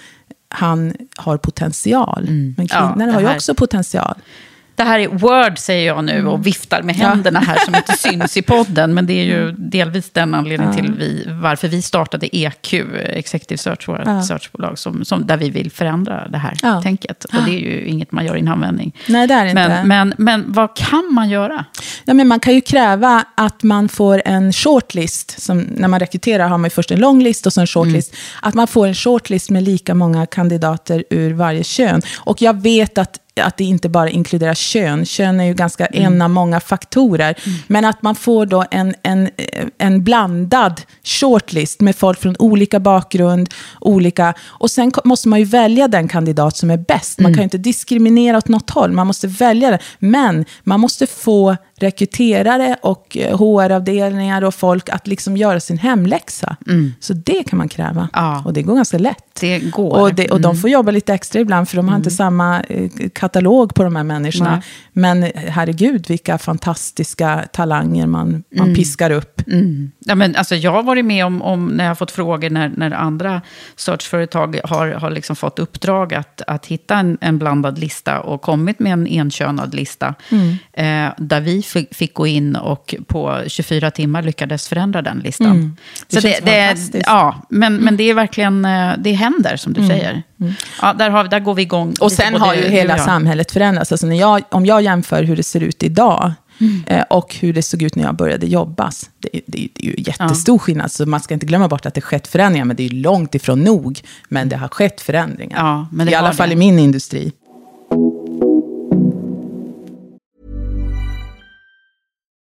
han har potential. Men Mm. Ja, kvinnor det har ju också potential. Det här är Word, säger jag nu, och viftar med händerna här som inte syns i podden. Men det är ju delvis den anledningen till vi, varför vi startade EQ, Executive Search, vårt Ja. searchbolag, som, som, där vi vill förändra det här Ja. tänket. Och det är ju inget man gör i en handvändning. Nej, det är inte. Men, men, men vad kan man göra? Ja, men man kan ju kräva att man får en shortlist. Som när man rekryterar har man först en lång list och så en shortlist. Att man får en shortlist med lika många kandidater ur varje kön. Och jag vet att att det inte bara inkluderar kön. Kön är ju ganska en av många faktorer. Men att man får då en, en, en blandad shortlist med folk från olika bakgrund, olika... Och sen måste man ju välja den kandidat som är bäst. Man kan ju inte diskriminera åt något håll, man måste välja det. Men man måste få rekryterare och eh, HR-avdelningar och folk att liksom göra sin hemläxa. Så det kan man kräva. Ja. Och det går ganska lätt. Det går. Och, det, och de får jobba lite extra ibland, för de har inte samma eh, katalog på de här människorna. Nej. Men herregud, vilka fantastiska talanger man, man piskar upp. Ja, men alltså, jag har varit med om, om när jag har fått frågor när, när andra searchföretag har, har liksom fått uppdrag att, att hitta en, en blandad lista och kommit med en enkönad lista. Eh, där vi fick, gå in och på 24 timmar lyckades förändra den listan. Det känns fantastiskt. ja, men, men det är verkligen, eh, det händer som du säger. Ja, där, har, vi- där går vi igång. Och sen har ju hela samhället förändrats. Alltså när jag, om jag jämför hur det ser ut idag Mm. Eh, och hur det såg ut när jag började jobba. Det, det, det är ju jättestor ja. skillnad, så man ska inte glömma bort att det skett förändringar, men det är långt ifrån nog. Men det har skett förändringar. Ja, I alla fall det. i min industri.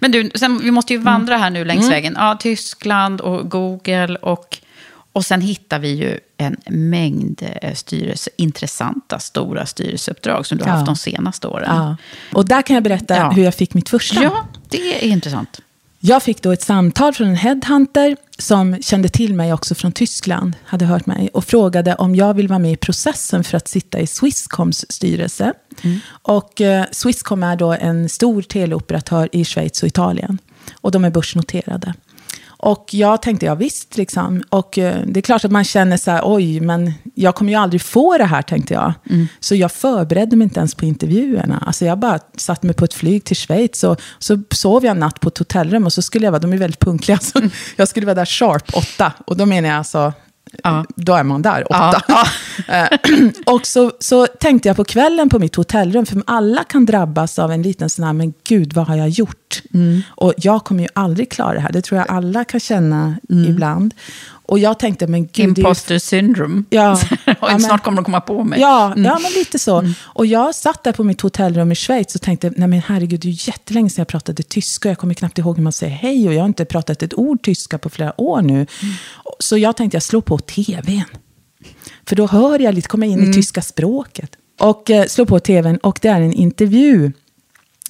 Men du, sen, vi måste ju vandra här nu längs mm. vägen. Ja, Tyskland och Google och, och sen hittar vi ju en mängd eh, styrelse, intressanta stora styrelseuppdrag som du har ja. haft de senaste åren. Ja. Och där kan jag berätta ja. hur jag fick mitt första. Ja, det är intressant. Jag fick då ett samtal från en headhunter som kände till mig också från Tyskland, hade hört mig, och frågade om jag vill vara med i processen för att sitta i Swisscoms styrelse. Mm. Och eh, Swisscom är då en stor teleoperatör i Schweiz och Italien. Och de är börsnoterade. Och jag tänkte, ja visst, liksom. Och eh, det är klart att man känner så här, oj, men jag kommer ju aldrig få det här, tänkte jag. Mm. Så jag förberedde mig inte ens på intervjuerna. Alltså jag bara satte mig på ett flyg till Schweiz och så sov jag en natt på ett hotellrum och så skulle jag vara, de är väldigt punktliga, så mm. jag skulle vara där sharp åtta. Och då menar jag alltså Ja. Då är man där, åtta. Ja. Eh, och så, så tänkte jag på kvällen på mitt hotellrum, för alla kan drabbas av en liten sån här, men gud, vad har jag gjort? Mm. Och jag kommer ju aldrig klara det här, det tror jag alla kan känna mm. ibland. Och jag tänkte, men gud... Imposter just... syndrome. Ja. och ja, snart kommer de komma på mig. Ja, mm. ja men lite så. Mm. Och jag satt där på mitt hotellrum i Schweiz och tänkte, nej men herregud, det är jättelänge sedan jag pratade tyska. Jag kommer knappt ihåg hur man säger hej och jag har inte pratat ett ord tyska på flera år nu. Mm. Så jag tänkte, jag slår på tvn. För då hör jag lite, kommer in i mm. tyska språket. Och eh, slår på tvn och det är en intervju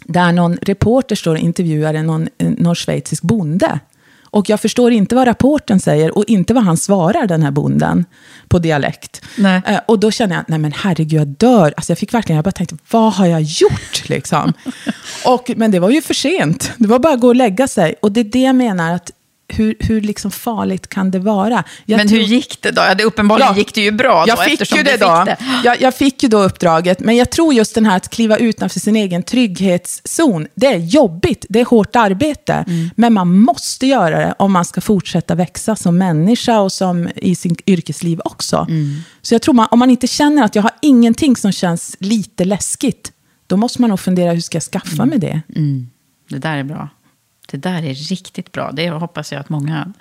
där någon reporter står och intervjuar någon, någon schweizisk bonde. Och jag förstår inte vad rapporten säger och inte vad han svarar, den här bonden, på dialekt. Nej. Eh, och då känner jag, nej men herregud, jag dör. Alltså jag fick verkligen, jag bara tänkte, vad har jag gjort? Liksom. och, men det var ju för sent. Det var bara att gå och lägga sig. Och det är det jag menar, att hur, hur liksom farligt kan det vara? Jag men tror- hur gick det då? Ja, det, uppenbarligen Ja, gick det ju bra då, jag fick ju det fick då. det. Jag, jag fick ju då uppdraget, men jag tror just den här att kliva utanför sin egen trygghetszon, det är jobbigt, det är hårt arbete, Mm. men man måste göra det om man ska fortsätta växa som människa och som i sin yrkesliv också. Mm. Så jag tror man, om man inte känner att jag har ingenting som känns lite läskigt, då måste man nog fundera hur ska jag skaffa mig det? Det där är bra. Det där är riktigt bra. Det hoppas jag att många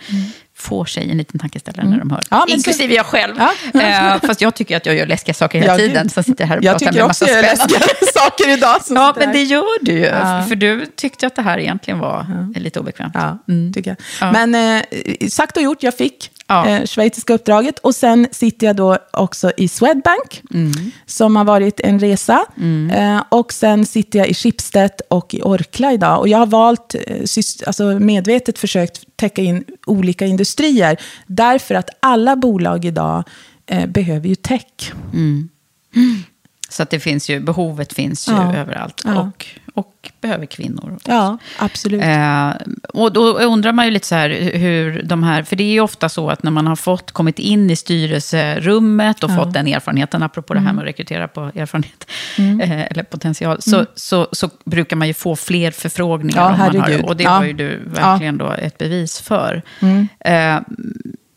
får sig en liten tankeställare när de hör. Mm. Ja, men så- Inklusive jag själv. Ja. Eh, fast jag tycker att jag gör läskiga saker hela Ja, tiden. Så sitter jag här och Jag pratar tycker med också massa jag gör läskiga saker idag. Ja, sitter men det gör du ju. Ja. För du tyckte att det här egentligen var lite obekvämt. Ja, tycker jag. Ja. Men eh, sagt och gjort, jag fick Ja. eh, schweiziska uppdraget. Och sen sitter jag då också i Swedbank, Mm. som har varit en resa. Eh, och sen sitter jag i Schibsted och i Orkla idag. Och jag har valt, eh, alltså medvetet försökt täcka in olika industrier. Därför att alla bolag idag eh, behöver ju tech. Så att det finns ju, behovet finns ju Ja. överallt. Ja. Och, och behöver kvinnor. Ja, absolut. Eh, och då undrar man ju lite så här hur de här, för det är ju ofta så att när man har fått kommit in i styrelserummet och fått den erfarenheten, apropå det här Mm. med att rekrytera på erfarenhet, eh, eller potential, så, så, så brukar man ju få fler förfrågningar. Ja, om man har, och det Ja. var ju du verkligen då ett bevis för. Eh,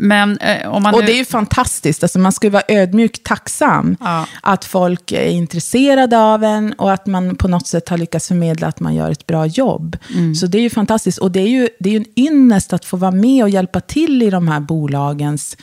men eh, om man Och nu... det är ju fantastiskt. Alltså man ska ju vara ödmjukt tacksam. Ja. Att folk är intresserade av en och att man på något sätt har lyckats förmedla att man gör ett bra jobb. Mm. Så det är ju fantastiskt. Och det är ju, det är ju en ynnest att få vara med och hjälpa till i de här bolagens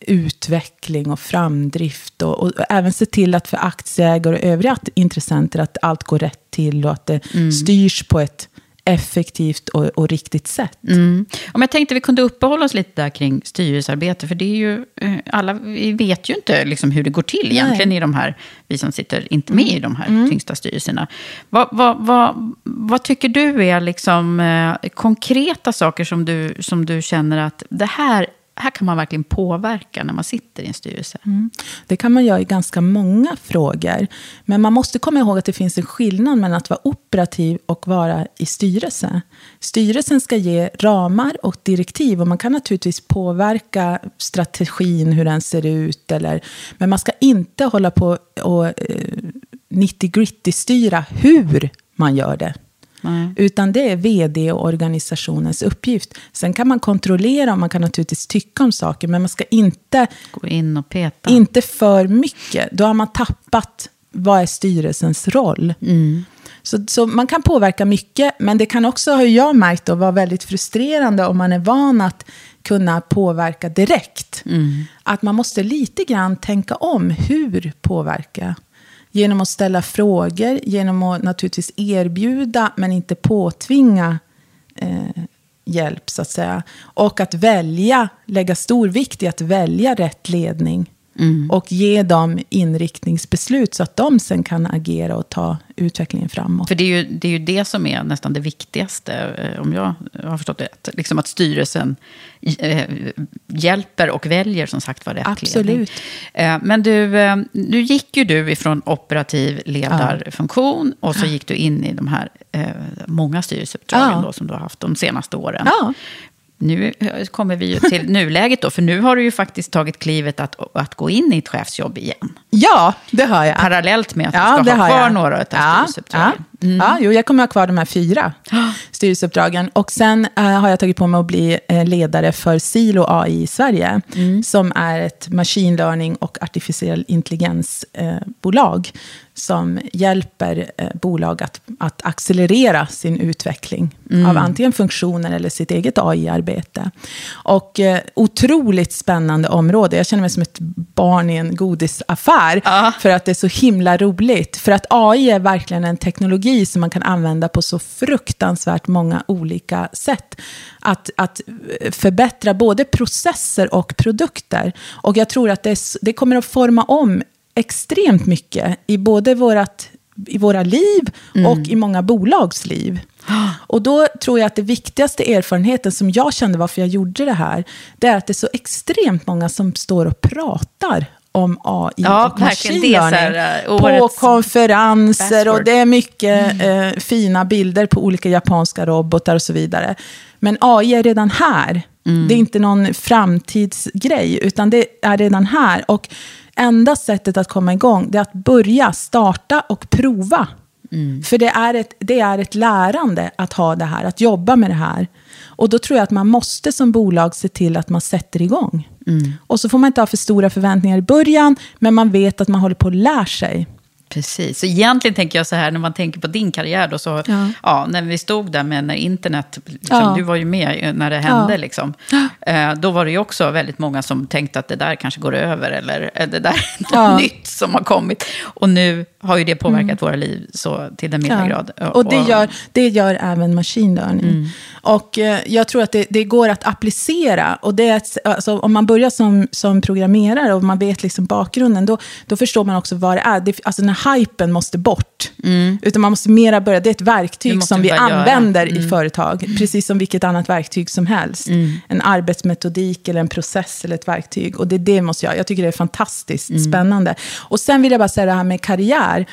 utveckling och framdrift. Och, och även se till att för aktieägare och övriga intressenter att allt går rätt till och att det Mm. styrs på ett effektivt och, och riktigt sätt. Mm. Om jag tänkte vi kunde uppehålla oss lite där kring styrelsearbete, för det är ju, eh, alla, vi vet ju inte liksom hur det går till egentligen i de här, vi som sitter inte med i de här Mm. tyngsta styrelserna. Vad, vad, vad, vad tycker du är liksom, eh, konkreta saker som du, som du känner att det här, här kan man verkligen påverka när man sitter i en styrelse? Mm. Det kan man göra i ganska många frågor. Men man måste komma ihåg att det finns en skillnad mellan att vara operativ och vara i styrelse. Styrelsen ska ge ramar och direktiv och man kan naturligtvis påverka strategin, hur den ser ut. Eller, men man ska inte hålla på och eh, 90-gritty styra hur man gör det. Utan det är vd och organisationens uppgift. Sen kan man kontrollera och man kan naturligtvis tycka om saker, men man ska inte Gå in och peta. inte för mycket. Då har man tappat vad är styrelsens roll. Så, så man kan påverka mycket, men det kan också, har jag märkt, då, vara väldigt frustrerande om man är van att kunna påverka direkt. Att man måste lite grann tänka om hur påverka. Genom att ställa frågor, genom att naturligtvis erbjuda, men inte påtvinga eh, hjälp, så att säga. Och att välja, lägga stor vikt i att välja rätt ledning. Och ge dem inriktningsbeslut så att de sen kan agera och ta utvecklingen framåt. För det är, ju, det är ju det som är nästan det viktigaste, eh, om jag har förstått det rätt. Liksom att styrelsen eh, hjälper och väljer som sagt var rätt Absolut. ledning. Eh, men du, nu gick ju du ifrån operativ ledarfunktion och så gick du in i de här många styrelseuppdragen Ja. då, som du har haft de senaste åren. Ja. Nu kommer vi ju till nuläget då, för nu har du ju faktiskt tagit klivet att, att gå in i ett chefsjobb igen. Ja, det har jag. Parallellt med att Ja, du det ska ha kvar jag. några av styrelseuppdragen. Ja, ja jo, jag kommer ha kvar de här fyra styrelseuppdragen. Och sen eh, har jag tagit på mig att bli eh, ledare för Silo AI i Sverige, som är ett machine learning och artificiell intelligensbolag. Eh, bolag som hjälper bolag att, att accelerera sin utveckling av antingen funktioner eller sitt eget AI-arbete. Och otroligt spännande område. Jag känner mig som ett barn i en godisaffär, för att det är så himla roligt. För att AI är verkligen en teknologi som man kan använda på så fruktansvärt många olika sätt. Att, att förbättra både processer och produkter. Och jag tror att det, det kommer att forma om extremt mycket i både vårat, i våra liv och i många bolags liv. Och då tror jag att det viktigaste erfarenheten som jag kände varför jag gjorde det här, det är att det är så extremt många som står och pratar om AI Ja, och machine learning. eh, på konferenser och buzzword. det är mycket eh, fina bilder på olika japanska robotar och så vidare. Men AI är redan här. Det är inte någon framtidsgrej, utan det är redan här. Och enda sättet att komma igång är att börja, starta och prova. För det är, ett, det är ett lärande att ha det här, att jobba med det här. Och då tror jag att man måste som bolag se till att man sätter igång. Mm. Och så får man inte ha för stora förväntningar i början, men man vet att man håller på att lära sig. Precis. Så egentligen tänker jag så här, när man tänker på din karriär, då, så, ja. Ja. när vi stod där med när internet, liksom, Ja. du var ju med när det hände, Ja. liksom, eh, då var det ju också väldigt många som tänkte att det där kanske går över, eller eh, det där är något Ja. nytt som har kommit. Och nu har ju det påverkat våra liv så till den milda grad. Och det gör, det gör även machine learning. Och eh, jag tror att det, det går att applicera. Och det är alltså, om man börjar som, som programmerare och man vet liksom bakgrunden, då, då förstår man också vad det är. Det, alltså den här hypen måste bort. Utan man måste mera börja, det är ett verktyg som vi använder i företag. Precis som vilket annat verktyg som helst. En arbetsmetodik eller en process eller ett verktyg. Och det, det måste jag, jag tycker det är fantastiskt spännande. Och sen vill jag bara säga det här med karriär.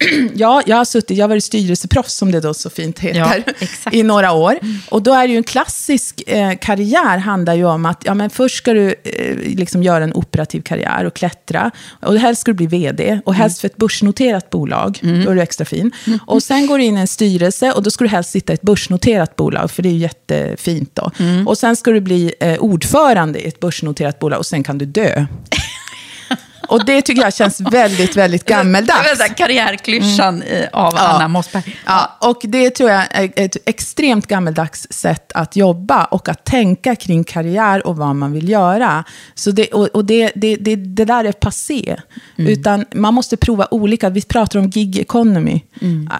Ja, jag har suttit, jag har varit styrelseproffs som det då så fint heter, Ja, i några år. Och då är det ju en klassisk eh, karriär, handlar ju om att ja, men först ska du eh, liksom göra en operativ karriär och klättra. Och helst ska du bli vd, och helst för ett börsnoterat bolag, då är du extra fin. Och sen går du in i en styrelse, och då ska du helst sitta i ett börsnoterat bolag, för det är ju jättefint då. Och sen ska du bli eh, ordförande i ett börsnoterat bolag, och sen kan du dö. Och det tycker jag känns väldigt, väldigt gammeldags. Det Karriärklyschan i- av Anna Mossberg. Ja, och det tror jag är ett extremt gammeldags sätt att jobba och att tänka kring karriär och vad man vill göra. Så det, och och det, det, det, det där är passé. Utan man måste prova olika, vi pratar om gig economy.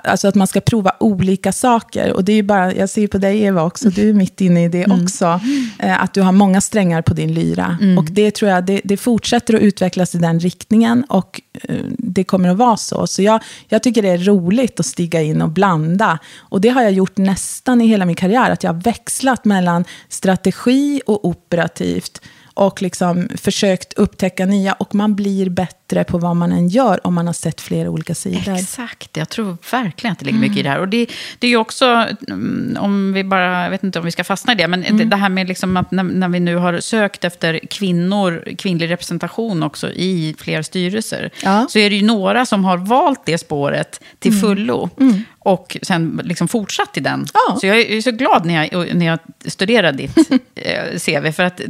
Alltså att man ska prova olika saker. Och det är bara, jag ser på dig Eva också, du är mitt inne i det också. Eh, Att du har många strängar på din lyra. Och det tror jag, det, det fortsätter att utvecklas i den riktningen. Och eh, det kommer att vara så. Så jag, jag tycker det är roligt att stiga in och blanda. Och det har jag gjort nästan i hela min karriär. Att jag har växlat mellan strategi och operativt. Och liksom försökt upptäcka nya. Och man blir bättre på vad man än gör om man har sett flera olika sidor. Exakt, jag tror verkligen att det ligger mycket i det här. Och det, det är ju också, mm, om vi bara, jag vet inte om vi ska fastna i det, men det, det här med liksom att när, när vi nu har sökt efter kvinnor, kvinnlig representation också i fler styrelser, Ja. så är det ju några som har valt det spåret till fullo. Och sen liksom fortsatt i den. Ja. Så jag är så glad när jag, när jag studerade ditt eh, CV. För att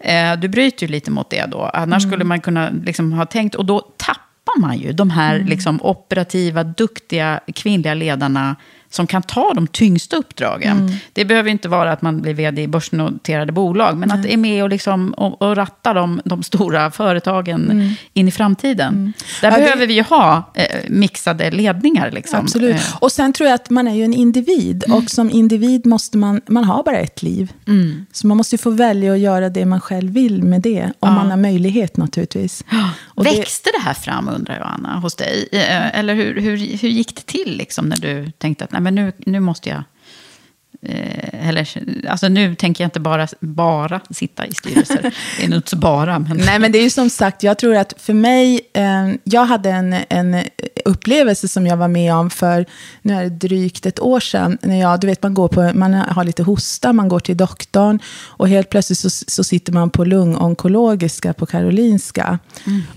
eh, du bryter ju lite mot det då. Annars skulle man kunna liksom ha tänkt, och då tappar man ju de här liksom, operativa, duktiga kvinnliga ledarna som kan ta de tyngsta uppdragen. Det behöver inte vara att man blir vd i börsnoterade bolag, men att är med och, liksom, och, och ratta de, de stora företagen in i framtiden. Där Ja, det- behöver vi ju ha eh, mixade ledningar. Liksom. Absolut. Eh, Och sen tror jag att man är ju en individ. Och som individ måste man, man ha bara ett liv. Så man måste ju få välja att göra det man själv vill med det. Om man har möjlighet naturligtvis. Och det- Växte det här fram, undrar jag, Anna, hos dig? Eh, Eller hur, hur, hur gick det till liksom, när du tänkte att men nu, nu måste jag... Eh, eller, alltså, nu tänker jag inte bara, bara sitta i styrelser. Det är nog inte så bara. Men... Nej, men det är ju som sagt, jag tror att för mig, eh, jag hade en, en upplevelse som jag var med om för, nu är det drygt ett år sedan, när jag, du vet man går på, man har lite hosta, man går till doktorn och helt plötsligt så, så sitter man på lungonkologiska på Karolinska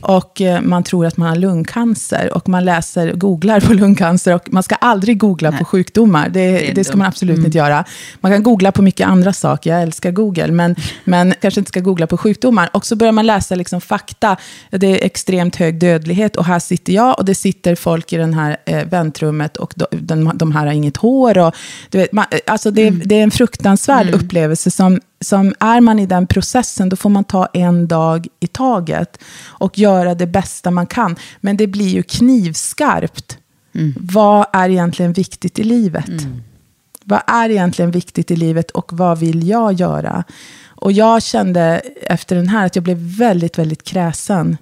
och eh, man tror att man har lungcancer och man läser, googlar på lungcancer och man ska aldrig googla på sjukdomar, det, Det det, ska man absolut inte göra. Man kan googla på mycket andra saker, jag älskar Google, men, men kanske inte ska googla på sjukdomar. Och så börjar man läsa liksom fakta, det är extremt hög dödlighet och här sitter jag och det sitter folk i det här eh, väntrummet och de, de, de här har inget hår. Och, du vet, man, alltså det, det är en fruktansvärd upplevelse som, som är man i den processen, då får man ta en dag i taget och göra det bästa man kan. Men det blir ju knivskarpt. Vad är egentligen viktigt i livet? Vad är egentligen viktigt i livet och vad vill jag göra? Och jag kände efter den här att jag blev väldigt, väldigt kräsen.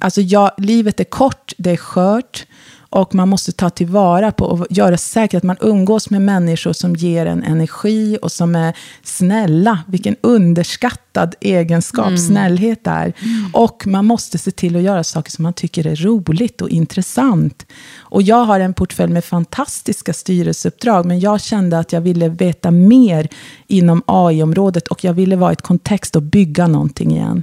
Alltså jag, livet är kort, det är skört. Och man måste ta tillvara på och göra säkert att man umgås med människor som ger en energi och som är snälla. Vilken underskattad egenskap Mm. snällhet är. Och man måste se till att göra saker som man tycker är roligt och intressant. Och jag har en portfölj med fantastiska styrelseuppdrag, men jag kände att jag ville veta mer inom AI-området och jag ville vara i ett kontext och bygga någonting igen.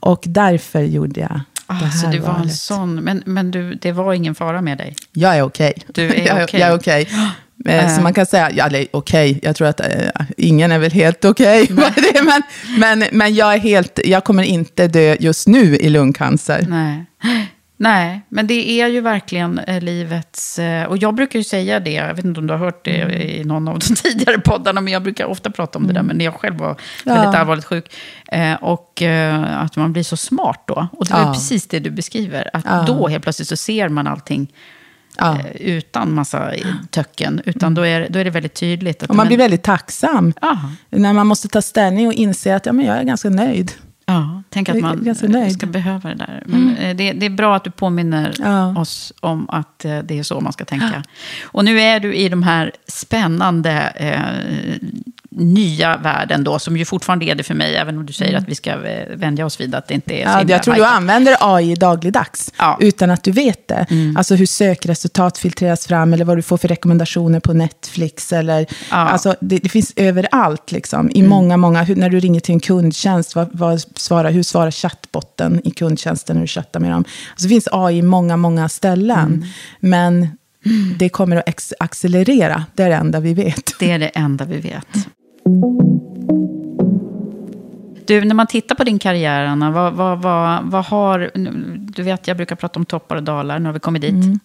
Och därför gjorde jag Ah, så du var en sån, men, men du, det var ingen fara med dig? Jag är okej. Du är jag, okej. jag är okej. Eh, Äh. Så man kan säga, ja, okej, jag tror att eh, ingen är väl helt okej. men, men, men jag, är helt, jag kommer inte dö just nu i lungcancer. Nej. Nej, men det är ju verkligen eh, livets... eh, Och jag brukar ju säga det, jag vet inte om du har hört det Mm. i någon av de tidigare poddarna, men jag brukar ofta prata om det där, men när jag själv var Ja. väldigt allvarligt sjuk. Eh, Och att man blir så smart då. Och det var Ja. precis det du beskriver, att Ja. då helt plötsligt så ser man allting Ja. utan massa töcken, utan då är, då är det väldigt tydligt. Att, Och man blir väldigt tacksam. Ja. När man måste ta ställning och inse att ja, men jag är ganska nöjd. Ja, tänk att man ska behöva det där. Men eh, det, det är bra att du påminner Ja. oss om att eh, det är så man ska tänka. Och nu är du i de här spännande eh, nya världen då, som ju fortfarande är det för mig, även om du säger att vi ska eh, vänja oss vid att det inte är så Mm. Ja, jag tror du använder AI dagligdags, Ja. utan att du vet det. Alltså hur sökresultat filtreras fram, eller vad du får för rekommendationer på Netflix. Eller, Ja. alltså, det, det finns överallt, liksom, i många, många... Hur, när du ringer till en kundtjänst, vad, vad svarar, hur svarar chattbotten i kundtjänsten när du chattar med dem? Alltså, det finns AI i många, många ställen. Men det kommer att accelerera, det är det enda vi vet. Det är det enda vi vet. Du, när man tittar på din karriär, Anna, vad, vad, vad, vad har... Du vet, jag brukar prata om toppar och dalar, nu har vi kommit dit. Mm.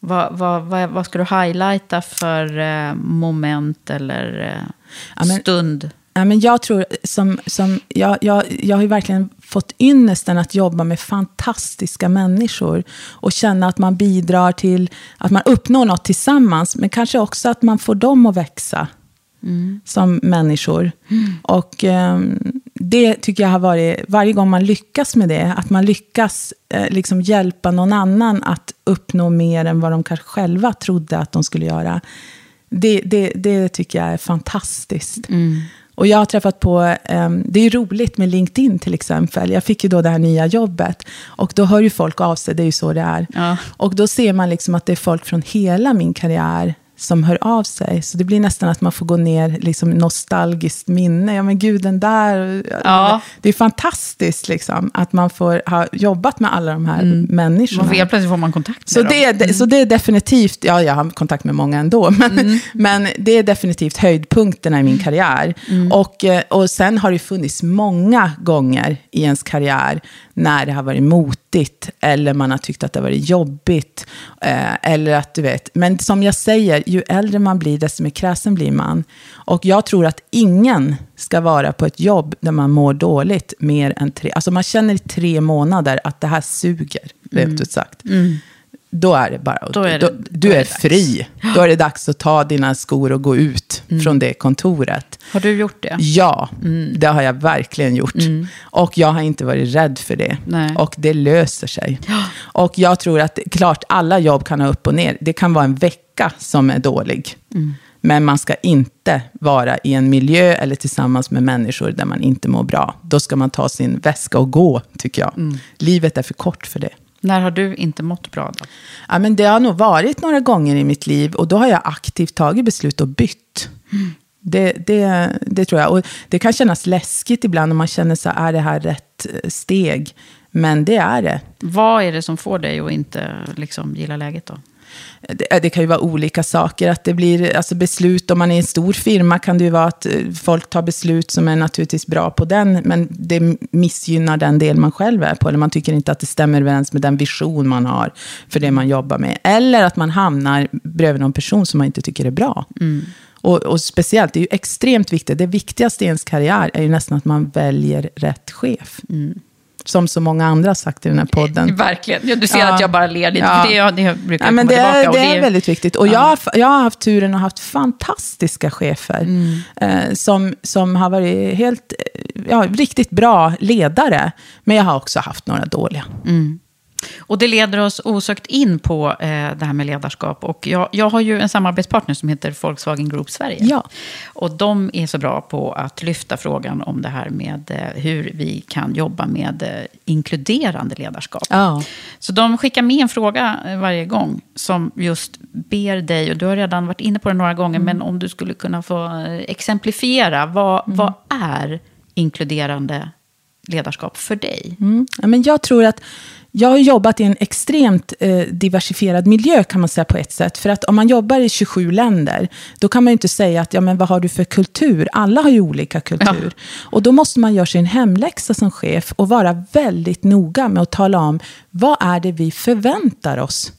Vad, vad, vad, vad ska du highlighta för eh, moment eller eh, Ja, men- stund? Ja, men jag tror, som, som, jag, jag, jag har ju verkligen fått ynnesten att jobba med fantastiska människor. Och känna att man bidrar till att man uppnår något tillsammans. Men kanske också att man får dem att växa som människor. Och ehm, det tycker jag har varit, varje gång man lyckas med det, att man lyckas eh, liksom hjälpa någon annan att uppnå mer än vad de kanske själva trodde att de skulle göra. Det, det, det tycker jag är fantastiskt. Och jag har träffat på, ehm, det är ju roligt med LinkedIn till exempel. Jag fick ju då det här nya jobbet. Och då hör ju folk av sig, det är ju så det är. Ja. Och då ser man liksom att det är folk från hela min karriär som hör av sig. Så det blir nästan att man får gå ner liksom nostalgiskt minne. Ja men gud, den där. Ja. Det är fantastiskt liksom, att man får ha jobbat med alla de här människorna. Man får, helt plötsligt får man kontakt med Så dem. det, är, Mm. så det är definitivt, ja jag har kontakt med många ändå, men, men det är definitivt höjdpunkterna i min karriär. Och, eh, och sen har det funnits många gånger i ens karriär när det har varit motigt, eller man har tyckt att det har varit jobbigt. Eh, eller att du vet, men som jag säger, ju äldre man blir, desto mer kräsen blir man. Och jag tror att ingen ska vara på ett jobb där man mår dåligt mer än tre, alltså man känner i tre månader att det här suger, rent ut sagt. Då är det bara, Då är det- då, då du är är, dags. fri. Då är det dags att ta dina skor och gå ut från det kontoret. Har du gjort det? Ja, det har jag verkligen gjort. Och jag har inte varit rädd för det. Nej. Och det löser sig. Och jag tror att, klart, alla jobb kan ha upp och ner. Det kan vara en vecka som är dålig. Men man ska inte vara i en miljö eller tillsammans med människor där man inte mår bra. Då ska man ta sin väska och gå, tycker jag. Livet är för kort för det. När har du inte mått bra då? Ja, men det har nog varit några gånger i mitt liv och då har jag aktivt tagit beslut och bytt. Det, det, det tror jag. Och det kan kännas läskigt ibland om man känner så är det här rätt eh, steg? Men det är det. Vad är det som får dig att inte liksom, gilla läget då? Det, det kan ju vara olika saker. Att det blir alltså beslut, om man är en stor firma kan det ju vara att eh, folk tar beslut som är naturligtvis bra på den, men det missgynnar den del man själv är på. Eller man tycker inte att det stämmer överens med den vision man har för det man jobbar med. Eller att man hamnar bredvid någon person som man inte tycker är bra. Och, och speciellt, det är ju extremt viktigt. Det viktigaste i ens karriär är ju nästan att man väljer rätt chef. Som så många andra sagt i den här podden. Verkligen. Ja, du ser Ja. att jag bara ler lite, Ja. för det, det brukar Ja, men komma det tillbaka. är, och det är väldigt viktigt. Och jag, har, jag har haft turen att ha haft fantastiska chefer. Eh, som, som har varit helt, eh, ja, riktigt bra ledare. Men jag har också haft några dåliga. Och det leder oss osökt in på eh, det här med ledarskap. Och jag, jag har ju en samarbetspartner som heter Volkswagen Group Sverige. Ja. Och de är så bra på att lyfta frågan om det här med eh, hur vi kan jobba med eh, inkluderande ledarskap. Ja. Så de skickar med en fråga eh, varje gång som just ber dig, och du har redan varit inne på det några gånger, men om du skulle kunna få eh, exemplifiera, vad, vad är inkluderande ledarskap för dig? Mm. Ja, men jag tror att jag har jobbat i en extremt eh, diversifierad miljö kan man säga på ett sätt. För att om man jobbar i 27 länder, då kan man ju inte säga att ja, men vad har du för kultur? Alla har ju olika kultur. Och då måste man göra sin hemläxa som chef och vara väldigt noga med att tala om vad är det vi förväntar oss.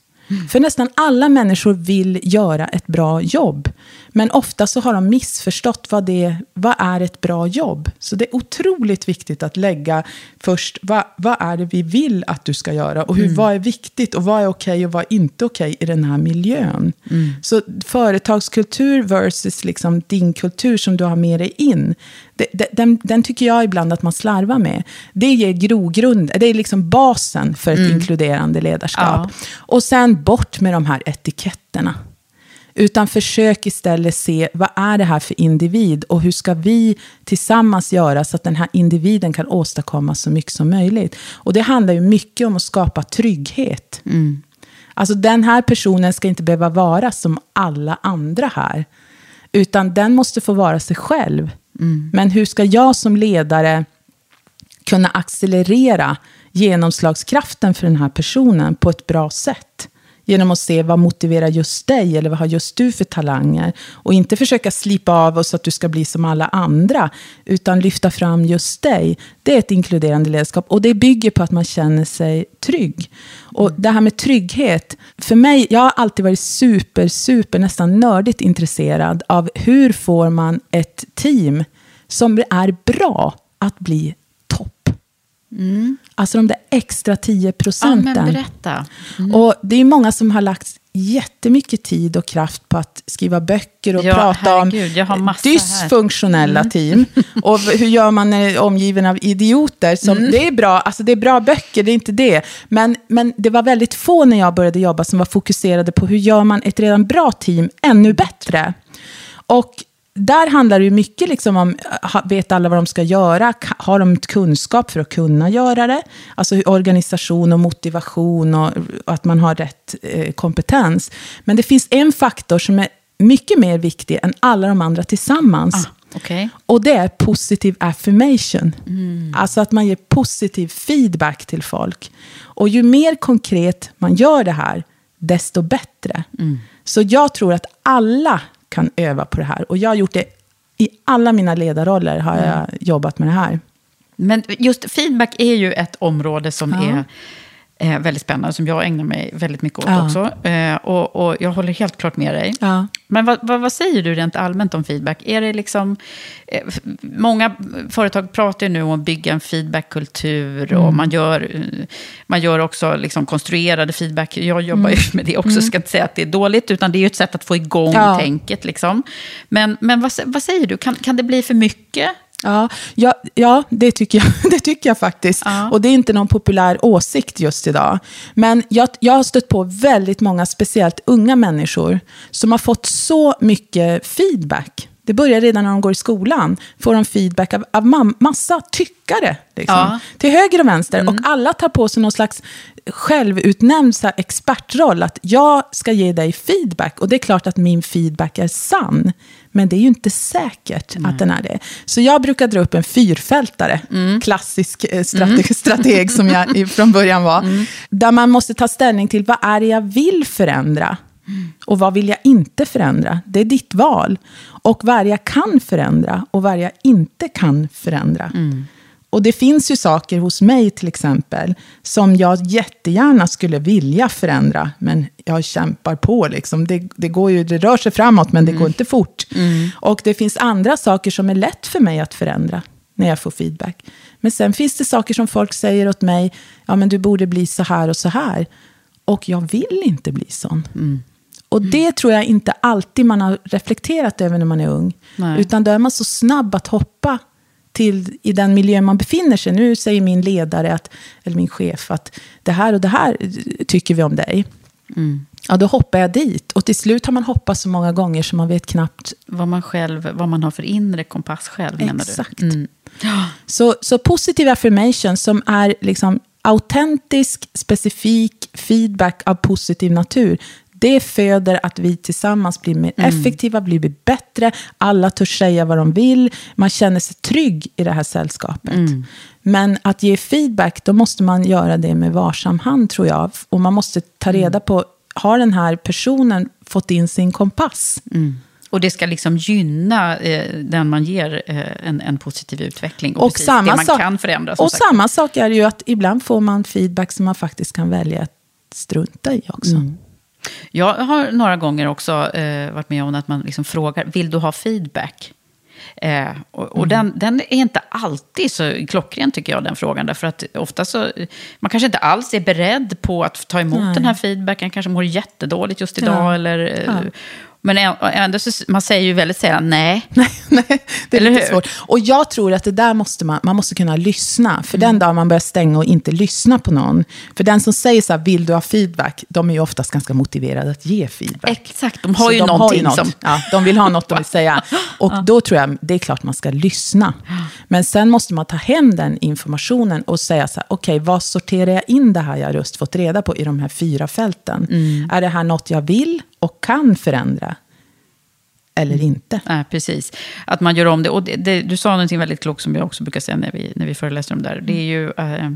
För nästan alla människor vill göra ett bra jobb. Men ofta så har de missförstått vad, det, vad är ett bra jobb. Så det är otroligt viktigt att lägga först, vad, vad är det vi vill att du ska göra? Och hur, vad är viktigt och vad är okej och vad är inte okej i den här miljön? Så företagskultur versus liksom din kultur som du har med dig in. det- Den, den tycker jag ibland att man slarvar med. Det ger grogrund, det är liksom basen för ett inkluderande ledarskap. Och sen bort med de här etiketterna. Utan försök istället se, vad är det här för individ? Och hur ska vi tillsammans göra så att den här individen kan åstadkomma så mycket som möjligt? Och det handlar ju mycket om att skapa trygghet. Alltså den här personen ska inte behöva vara som alla andra här. Utan den måste få vara sig själv. Men hur ska jag som ledare kunna accelerera genomslagskraften för den här personen på ett bra sätt? Genom att se vad motiverar just dig, eller vad har just du för talanger? Och inte försöka slipa av oss så att du ska bli som alla andra, utan lyfta fram just dig. Det är ett inkluderande ledarskap och det bygger på att man känner sig trygg. Och det här med trygghet, för mig, jag har alltid varit super, super, nästan nördigt intresserad av hur får man ett team som är bra att bli. Alltså de där extra 10 Ja, procenten. men berätta. Och det är många som har lagt jättemycket tid och kraft på att skriva böcker och Ja, prata om herregud, har massa här. dysfunktionella team. Och hur gör man när det är omgiven av idioter? Som, Det är bra, alltså det är bra böcker, det är inte det. Men, men det var väldigt få när jag började jobba som var fokuserade på hur gör man ett redan bra team ännu bättre. Och där handlar det mycket liksom om, vet alla vad de ska göra? Har de kunskap för att kunna göra det? Alltså organisation och motivation och, och att man har rätt eh, kompetens. Men det finns en faktor som är mycket mer viktig än alla de andra tillsammans. Okej. Och det är positive affirmation. Alltså att man ger positiv feedback till folk. Och ju mer konkret man gör det här, desto bättre. Så jag tror att alla kan öva på det här. Och jag har gjort det i alla mina ledarroller, har jag jobbat med det här. Men just feedback är ju ett område som Ja. är eh, väldigt spännande, som jag ägnar mig väldigt mycket åt Ja. också. Eh, och, och jag håller helt klart med dig. Ja. Men vad, vad, vad säger du rent allmänt om feedback? Är det liksom, eh, många företag pratar ju nu om att bygga en feedbackkultur Mm. och man gör, eh, man gör också liksom konstruerade feedback. Jag jobbar ju med det också, ska inte säga att det är dåligt, utan det är ju ett sätt att få igång Mm. Ja. tänket. Liksom. Men, men vad, vad säger du, kan, kan det bli för mycket? Ja, ja, ja det, tycker jag, det tycker jag faktiskt. Och det är inte någon populär åsikt just idag. Men jag, jag har stött på väldigt många, speciellt unga människor, som har fått så mycket feedback. Det börjar redan när de går i skolan. Får de feedback av, av mam- massa tyckare. Liksom, Ja. Till höger och vänster. Och alla tar på sig någon slags självutnämnd så här, expertroll. Att jag ska ge dig feedback. Och det är klart att min feedback är sann. Men det är ju inte säkert att den är det. Så jag brukar dra upp en fyrfältare. Klassisk eh, strateg, strateg som jag från början var. Där man måste ta ställning till vad är det jag vill förändra. Och vad vill jag inte förändra? Det är ditt val. Och vad jag kan förändra och vad jag inte kan förändra? Och det finns ju saker hos mig till exempel som jag jättegärna skulle vilja förändra, men jag kämpar på. Liksom. Det, det, går ju, det rör sig framåt, men det går inte fort. Och det finns andra saker som är lätt för mig att förändra när jag får feedback. Men sen finns det saker som folk säger åt mig, ja men du borde bli så här och så här. Och jag vill inte bli sån. Och det tror jag inte alltid man har reflekterat över när man är ung. Nej. Utan då är man så snabb att hoppa till, i den miljö man befinner sig. Nu säger min ledare, att, eller min chef, att det här och det här tycker vi om dig. Mm. Ja, då hoppar jag dit. Och till slut har man hoppat så många gånger så man vet knappt... Vad man, själv, vad man har för inre kompass själv, menar Exakt. du? Mm. Så, så positiv affirmation som är liksom autentisk, specifik feedback av positiv natur. Det föder att vi tillsammans blir mer effektiva, blir bättre. Alla törs säga vad de vill. Man känner sig trygg i det här sällskapet. Men att ge feedback, då måste man göra det med varsam hand, tror jag. Och man måste ta reda på, har den här personen fått in sin kompass? Och det ska liksom gynna eh, den man ger eh, en, en positiv utveckling. Och, Och precis samma det man sak- kan förändra. Och sagt. samma sak är ju att ibland får man feedback som man faktiskt kan välja att strunta i också. Mm. Jag har några gånger också eh, varit med om att man liksom frågar, vill du ha feedback? Eh, och och den, den är inte alltid så klockren tycker jag, den frågan. Därför att ofta så, man kanske inte alls är beredd på att ta emot Nej. den här feedbacken. Kanske mår jättedåligt just idag. Ja. Eller, eh, Ja. Men ändå så, man säger ju väldigt sällan nej. Nej, det är Eller lite hur? svårt. Och jag tror att det där måste man, man måste kunna lyssna. För Mm. den dag man börjar stänga och inte lyssna på någon. För den som säger så här, vill du ha feedback? De är ju oftast ganska motiverade att ge feedback. Exakt, de har Så ju de någonting något. som... Ja, de vill ha något de vill säga. Och då tror jag, det är klart man ska lyssna. Men sen måste man ta hem den informationen och säga så här, okej, vad sorterar jag in det här jag just fått reda på i de här fyra fälten? Mm. Är det här något jag vill och kan förändra? Eller inte? Nej, precis. Att man gör om det. Och det, det, du sa någonting väldigt klokt som jag också brukar säga när vi, när vi föreläser om det där. Det är ju eh,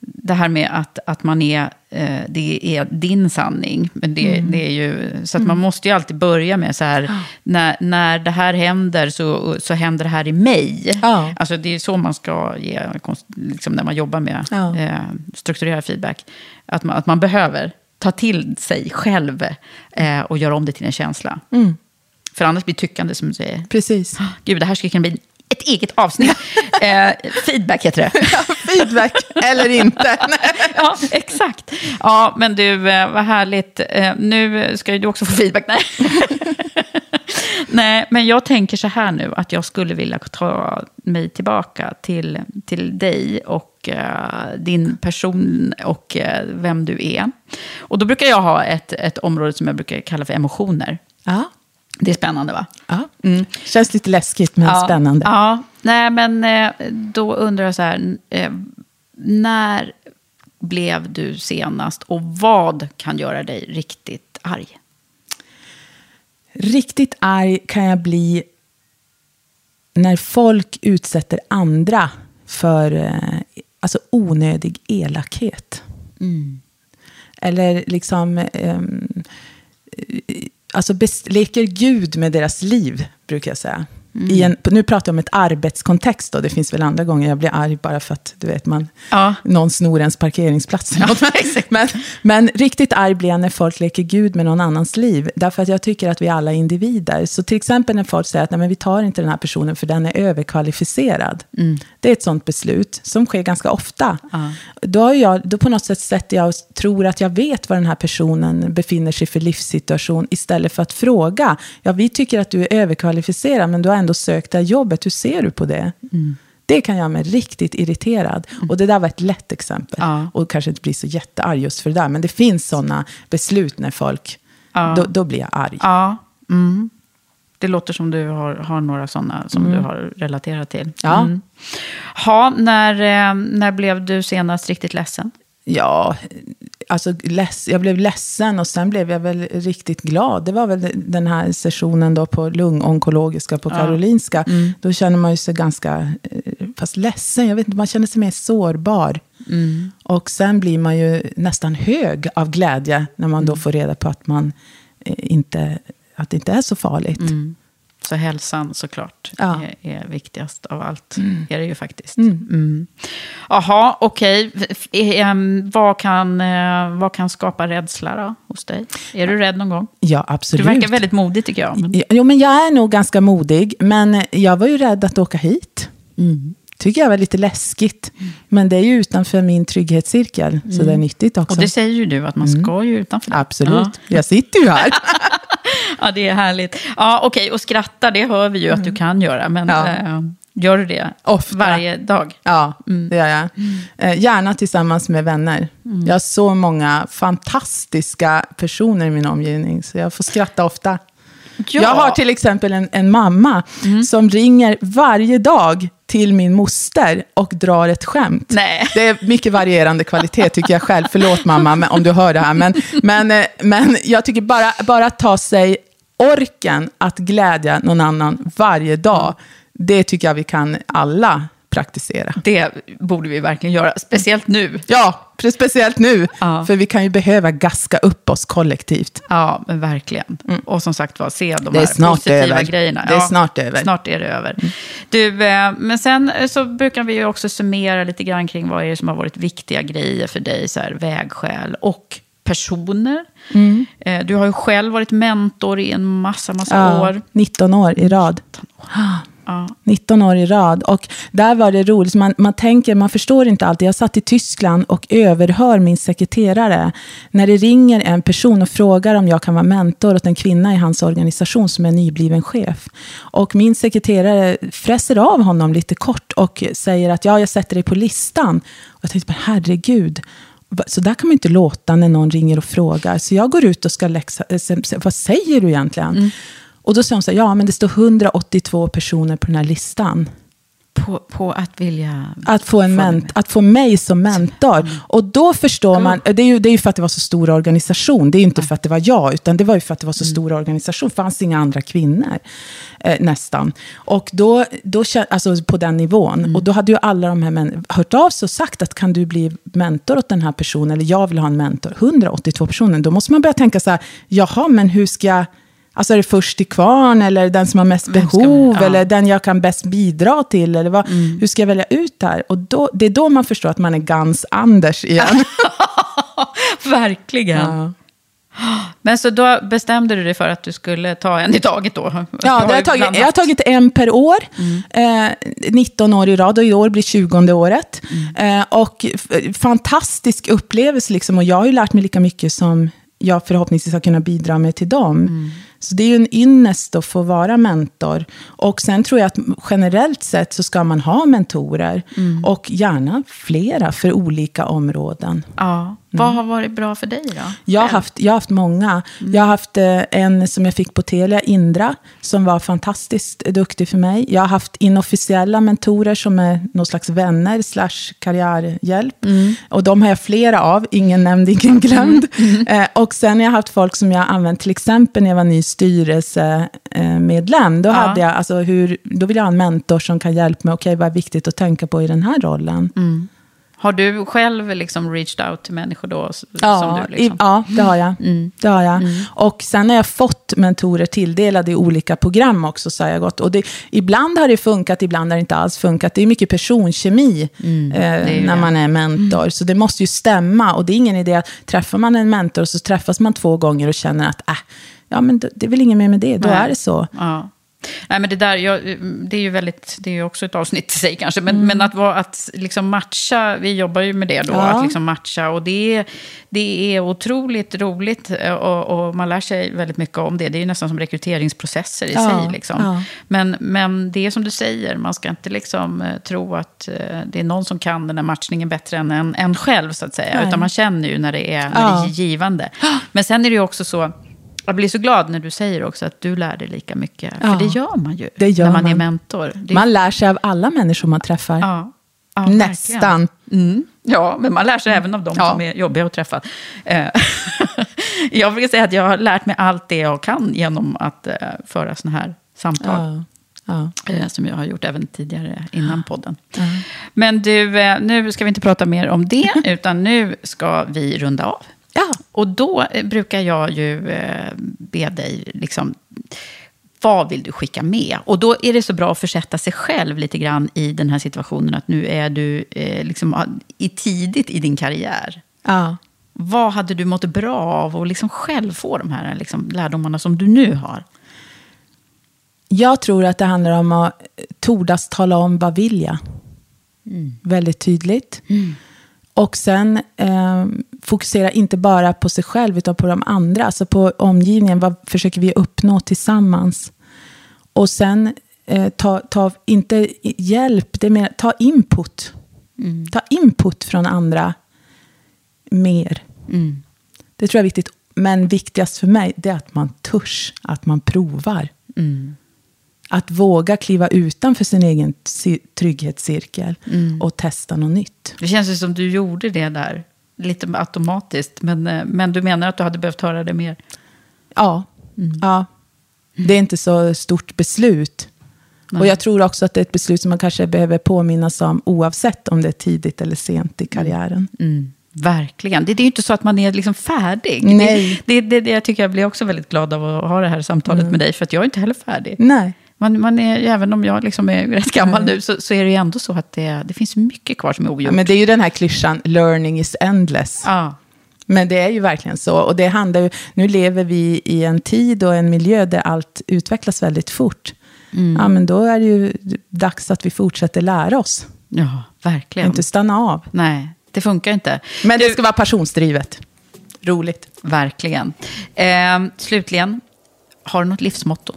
det här med att, att man är, eh, det är din sanning. Men det, Mm. det är ju, så att man måste ju alltid börja med så här, när, när det här händer så, så händer det här i mig. Ja. Alltså det är så man ska ge, liksom när man jobbar med Ja. eh, strukturerad feedback. Att man, att man behöver ta till sig själv eh, och göra om det till en känsla. Mm. För annars blir tyckande som du säger. Precis. Gud, det här skulle kunna bli ett eget avsnitt. eh, feedback heter det. Feedback eller inte. ja, exakt. Ja, men du, eh, vad härligt. Eh, nu ska ju du också få feedback. Nej. Nej, men jag tänker så här nu, att jag skulle vilja ta mig tillbaka till, till dig och eh, din person och eh, vem du är. Och då brukar jag ha ett, ett område som jag brukar kalla för emotioner. Ja. Det är spännande va? Ja. Känns lite läskigt men Ja, spännande. Ja, nej men eh, då undrar jag så här, eh, när blev du senast och vad kan göra dig riktigt arg? Riktigt arg kan jag bli när folk utsätter andra för eh, alltså onödig elakhet. Eller liksom... eh, alltså leker Gud med deras liv, brukar jag säga. I en, nu pratar jag om ett arbetskontext. Då. Det finns väl andra gånger jag blir arg bara för att du vet, man, Ja. någon snor ens parkeringsplats. något. men, men riktigt arg blir jag när folk leker Gud med någon annans liv. Därför att jag tycker att vi alla är individer. Så till exempel när folk säger att Nej, men vi tar inte den här personen för den är överkvalificerad. Det är ett sånt beslut som sker ganska ofta. Då, har jag, då på något sätt sätter jag och tror att jag vet vad den här personen befinner sig för livssituation istället för att fråga. Ja, vi tycker att du är överkvalificerad men du har ändå sökt det här jobbet. Hur ser du på det? Det kan göra mig riktigt irriterad. Och det där var ett lätt exempel. Ja. Och kanske inte blir så jättearg just för det där. Men det finns sådana beslut när folk... Ja. Då, då blir jag arg. Ja, mm. det låter som du har, har några sådana som Mm. du har relaterat till. Ja. Mm. Ha, när, eh, när blev du senast riktigt ledsen? Ja, alltså leds, jag blev ledsen och sen blev jag väl riktigt glad. Det var väl den här sessionen då på lungonkologiska på Karolinska. Då känner man ju sig ganska, eh, fast ledsen, jag vet inte, man känner sig mer sårbar. Och sen blir man ju nästan hög av glädje när man då får reda på att, man eh, inte, att det inte är så farligt. Så hälsan såklart Ja. är, är viktigast av allt. Är det ju faktiskt. Mm. Jaha, okej. Em, Vad, kan, eh, vad kan skapa rädsla då, hos dig? Är du rädd någon gång? Ja, Du absolut. verkar väldigt modig tycker jag. Men... Jo, men jag är nog ganska modig. Men jag var ju rädd att åka hit. Tycker jag var lite läskigt. Men det är ju utanför min trygghetscirkel. Så det är nyttigt också. Och det säger ju du, att man ska ju utanför det. Absolut. Ja. Jag sitter ju här. Ja, det är härligt. Ja, okej, och skratta, det hör vi ju att du kan göra. Men Ja. eh, Gör du det? Ofta. Varje dag? Ja, Mm. det gör jag. Eh, gärna tillsammans med vänner. Jag har så många fantastiska personer i min omgivning, så jag får skratta ofta. Ja. Jag har till exempel en, en mamma som ringer varje dag till min moster och drar ett skämt. Nej. Det är mycket varierande kvalitet tycker jag själv. Förlåt mamma men, om du hör det här. Men, men, eh, men jag tycker bara, bara att ta sig orken att glädja någon annan varje dag, det tycker jag vi kan alla praktisera. Det borde vi verkligen göra, speciellt nu. Ja, speciellt nu. Ja. För vi kan ju behöva gaska upp oss kollektivt. Ja, men verkligen. Och som sagt var, se de Mm. Det är här snart positiva över. grejerna. Det är snart över. Mm. Snart är det över. Du, eh, men sen eh, så brukar vi ju också summera lite grann kring vad är det som har varit viktiga grejer för dig, så här, vägskäl och personer. Mm. Eh, Du har ju själv varit mentor i en massa, massa år. 19 år i rad. Ja. 19 år i rad. Och där var det roligt. Man, man tänker, man förstår inte alltid. Jag satt i Tyskland och överhör min sekreterare. När det ringer en person och frågar om jag kan vara mentor åt en kvinna i hans organisation som är nybliven chef. Och min sekreterare fräser av honom lite kort och säger att ja, jag sätter dig på listan. Och jag tänkte, men herregud. Så där kan man inte låta när någon ringer och frågar. Så jag går ut och ska läxa, eh, vad säger du egentligen? Och då säger hon så här, ja men det står 182 personer på den här listan. På, på att vilja... Att få, en ment, att få mig som mentor. Och då förstår man, det är, ju, det är ju för att det var så stor organisation. Det är ju inte för att det var jag, utan det var ju för att det var så stor organisation. Det fanns inga andra kvinnor, eh, nästan. Och då, då, alltså på den nivån. Och då hade ju alla de här män hört av sig och sagt att kan du bli mentor åt den här personen, eller jag vill ha en mentor. 182 personer, då måste man börja tänka så här, jaha, men hur ska jag Alltså är det först till kvarn eller den som har mest ska man- behov ja. eller den jag kan bäst bidra till? Eller vad, Hur ska jag välja ut det här? Och då, det är då man förstår att man är Gans Anders igen. Verkligen. ja. Men så då bestämde du dig för att du skulle ta en i taget då? Ja, det har jag, tagit, jag har tagit en per år. Eh, 19 år i rad och i år blir 20 året. Eh, och fantastisk upplevelse liksom. Och jag har ju lärt mig lika mycket som jag förhoppningsvis har kunnat bidra med till dem. Så det är ju en ynnest att få vara mentor. Och sen tror jag att generellt sett så ska man ha mentorer. Och gärna flera för olika områden. Ja. Vad har varit bra för dig då? Jag har haft, jag har haft många. Jag har haft eh, en som jag fick på Telia, Indra, som var fantastiskt duktig för mig. Jag har haft inofficiella mentorer som är någon slags vänner slash karriärhjälp. Och de har jag flera av, ingen nämnd, ingen glömd. Eh, och sen har jag haft folk som jag använt, till exempel när jag var ny styrelsemedlem. Då, hade jag, alltså hur, då vill jag ha en mentor som kan hjälpa mig, okej vad är viktigt att tänka på i den här rollen. Har du själv liksom reached out till människor då? Ja, som du liksom? i, ja det har jag. Det har jag. Och sen har jag fått mentorer tilldelade i olika program också. Så har jag gått. Och det, ibland har det funkat, ibland har det inte alls funkat. Det är mycket personkemi eh, är ju när det. man är mentor. Så det måste ju stämma. Och det är ingen idé att träffar man en mentor så träffas man två gånger och känner att äh, ja, men det, det är väl inget mer med det. Då Nej. är det så. Ja. Nej, men det där, jag, det är ju väldigt, det är också ett avsnitt i sig kanske, Mm. men, men att, vara, att liksom matcha, vi jobbar ju med det då, Ja. att liksom matcha, och det är, det är otroligt roligt eh, och, och man lär sig väldigt mycket om det. Det är ju nästan som rekryteringsprocesser i Ja, sig. Liksom. ja. Men, men det är som du säger, man ska inte liksom eh, tro att eh, det är någon som kan den här matchningen bättre än en, en själv, så att säga. Nej. Utan man känner ju när det är, när det är givande. Men sen är det ju också så, jag blir så glad när du säger också att du lär dig lika mycket. Ja. För det gör man ju Det gör när man, är man. mentor. Det, Man lär sig av alla människor man träffar. ja, ja, Nästan. Mm. Ja, men man lär sig även av de Ja. som är jobbiga att träffa. Eh, jag brukar säga att jag har lärt mig allt det jag kan genom att eh, föra såna här samtal. Ja. Eh, Som jag har gjort även tidigare innan podden. Men du, nu ska vi inte prata mer om det, utan nu ska vi runda av. Ja. Och då eh, brukar jag ju eh, be dig, liksom, vad vill du skicka med? Och då är det så bra att försätta sig själv lite grann i den här situationen, att nu är du eh, liksom, ah, i tidigt i din karriär. Ja. Vad hade du mått bra av att liksom själv få de här liksom, lärdomarna som du nu har? Jag tror att det handlar om att tordas tala om vad vill jag. Väldigt tydligt. Och sen eh, fokusera inte bara på sig själv utan på de andra. Alltså på omgivningen. Vad försöker vi uppnå tillsammans? Och sen eh, ta, ta inte hjälp, det mer, ta input. Ta input från andra mer. Det tror jag är viktigt. Men viktigast för mig, det är att man törs, att man provar. Att våga kliva utanför sin egen ci- trygghetscirkel och testa något nytt. Det känns ju som du gjorde det där, lite automatiskt. Men, eh, men du menar att du hade behövt höra det mer? Ja, ja. det är inte så stort beslut. Och jag tror också att det är ett beslut som man kanske behöver påminnas om oavsett om det är tidigt eller sent i karriären. Verkligen. Det, det är ju inte så att man är liksom färdig. Nej. Det, det, det, jag tycker jag blir också väldigt glad av att ha det här samtalet med dig, för att jag är inte heller färdig. Nej. Man, man är, även om jag liksom är rätt gammal nu, så, så är det ju ändå så att det, det finns mycket kvar som är ogjort. Ja, men det är ju den här klyschan, learning is endless. Ja. Men det är ju verkligen så. Och det handlar ju, nu lever vi i en tid och en miljö där allt utvecklas väldigt fort. Ja, men då är det ju dags att vi fortsätter lära oss. ja, verkligen. Inte stanna av. Nej, det funkar inte. Men det ska vara passionsdrivet. Roligt. Verkligen. Eh, slutligen, har du något livsmotto?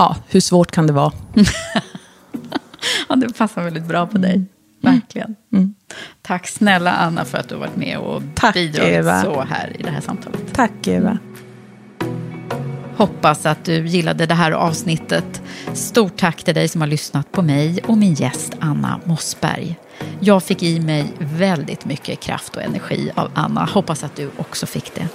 Ja, hur svårt kan det vara? Ja, det passar väldigt bra på dig. Verkligen. Tack snälla Anna för att du har varit med och Tack, bidragit Eva. så här i det här samtalet. Tack Eva. Hoppas att du gillade det här avsnittet. Stort tack till dig som har lyssnat på mig och min gäst Anna Mossberg. Jag fick i mig väldigt mycket kraft och energi av Anna. Hoppas att du också fick det.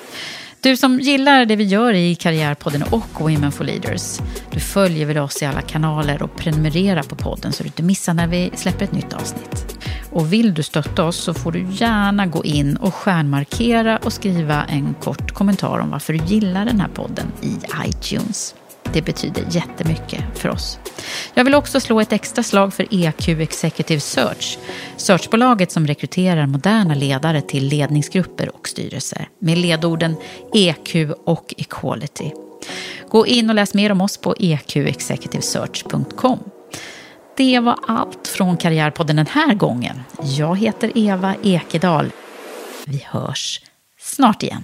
Du som gillar det vi gör i Karriärpodden och Women for Leaders, du följer väl oss i alla kanaler och prenumererar på podden så du inte missar när vi släpper ett nytt avsnitt. Och vill du stötta oss så får du gärna gå in och stjärnmarkera och skriva en kort kommentar om varför du gillar den här podden i iTunes. Det betyder jättemycket för oss. Jag vill också slå ett extra slag för EQ Executive Search. Searchbolaget som rekryterar moderna ledare till ledningsgrupper och styrelser med ledorden EQ och Equality. Gå in och läs mer om oss på eqexecutivesearch.com. Det var allt från Karriärpodden den här gången. Jag heter Eva Ekedal. Vi hörs snart igen.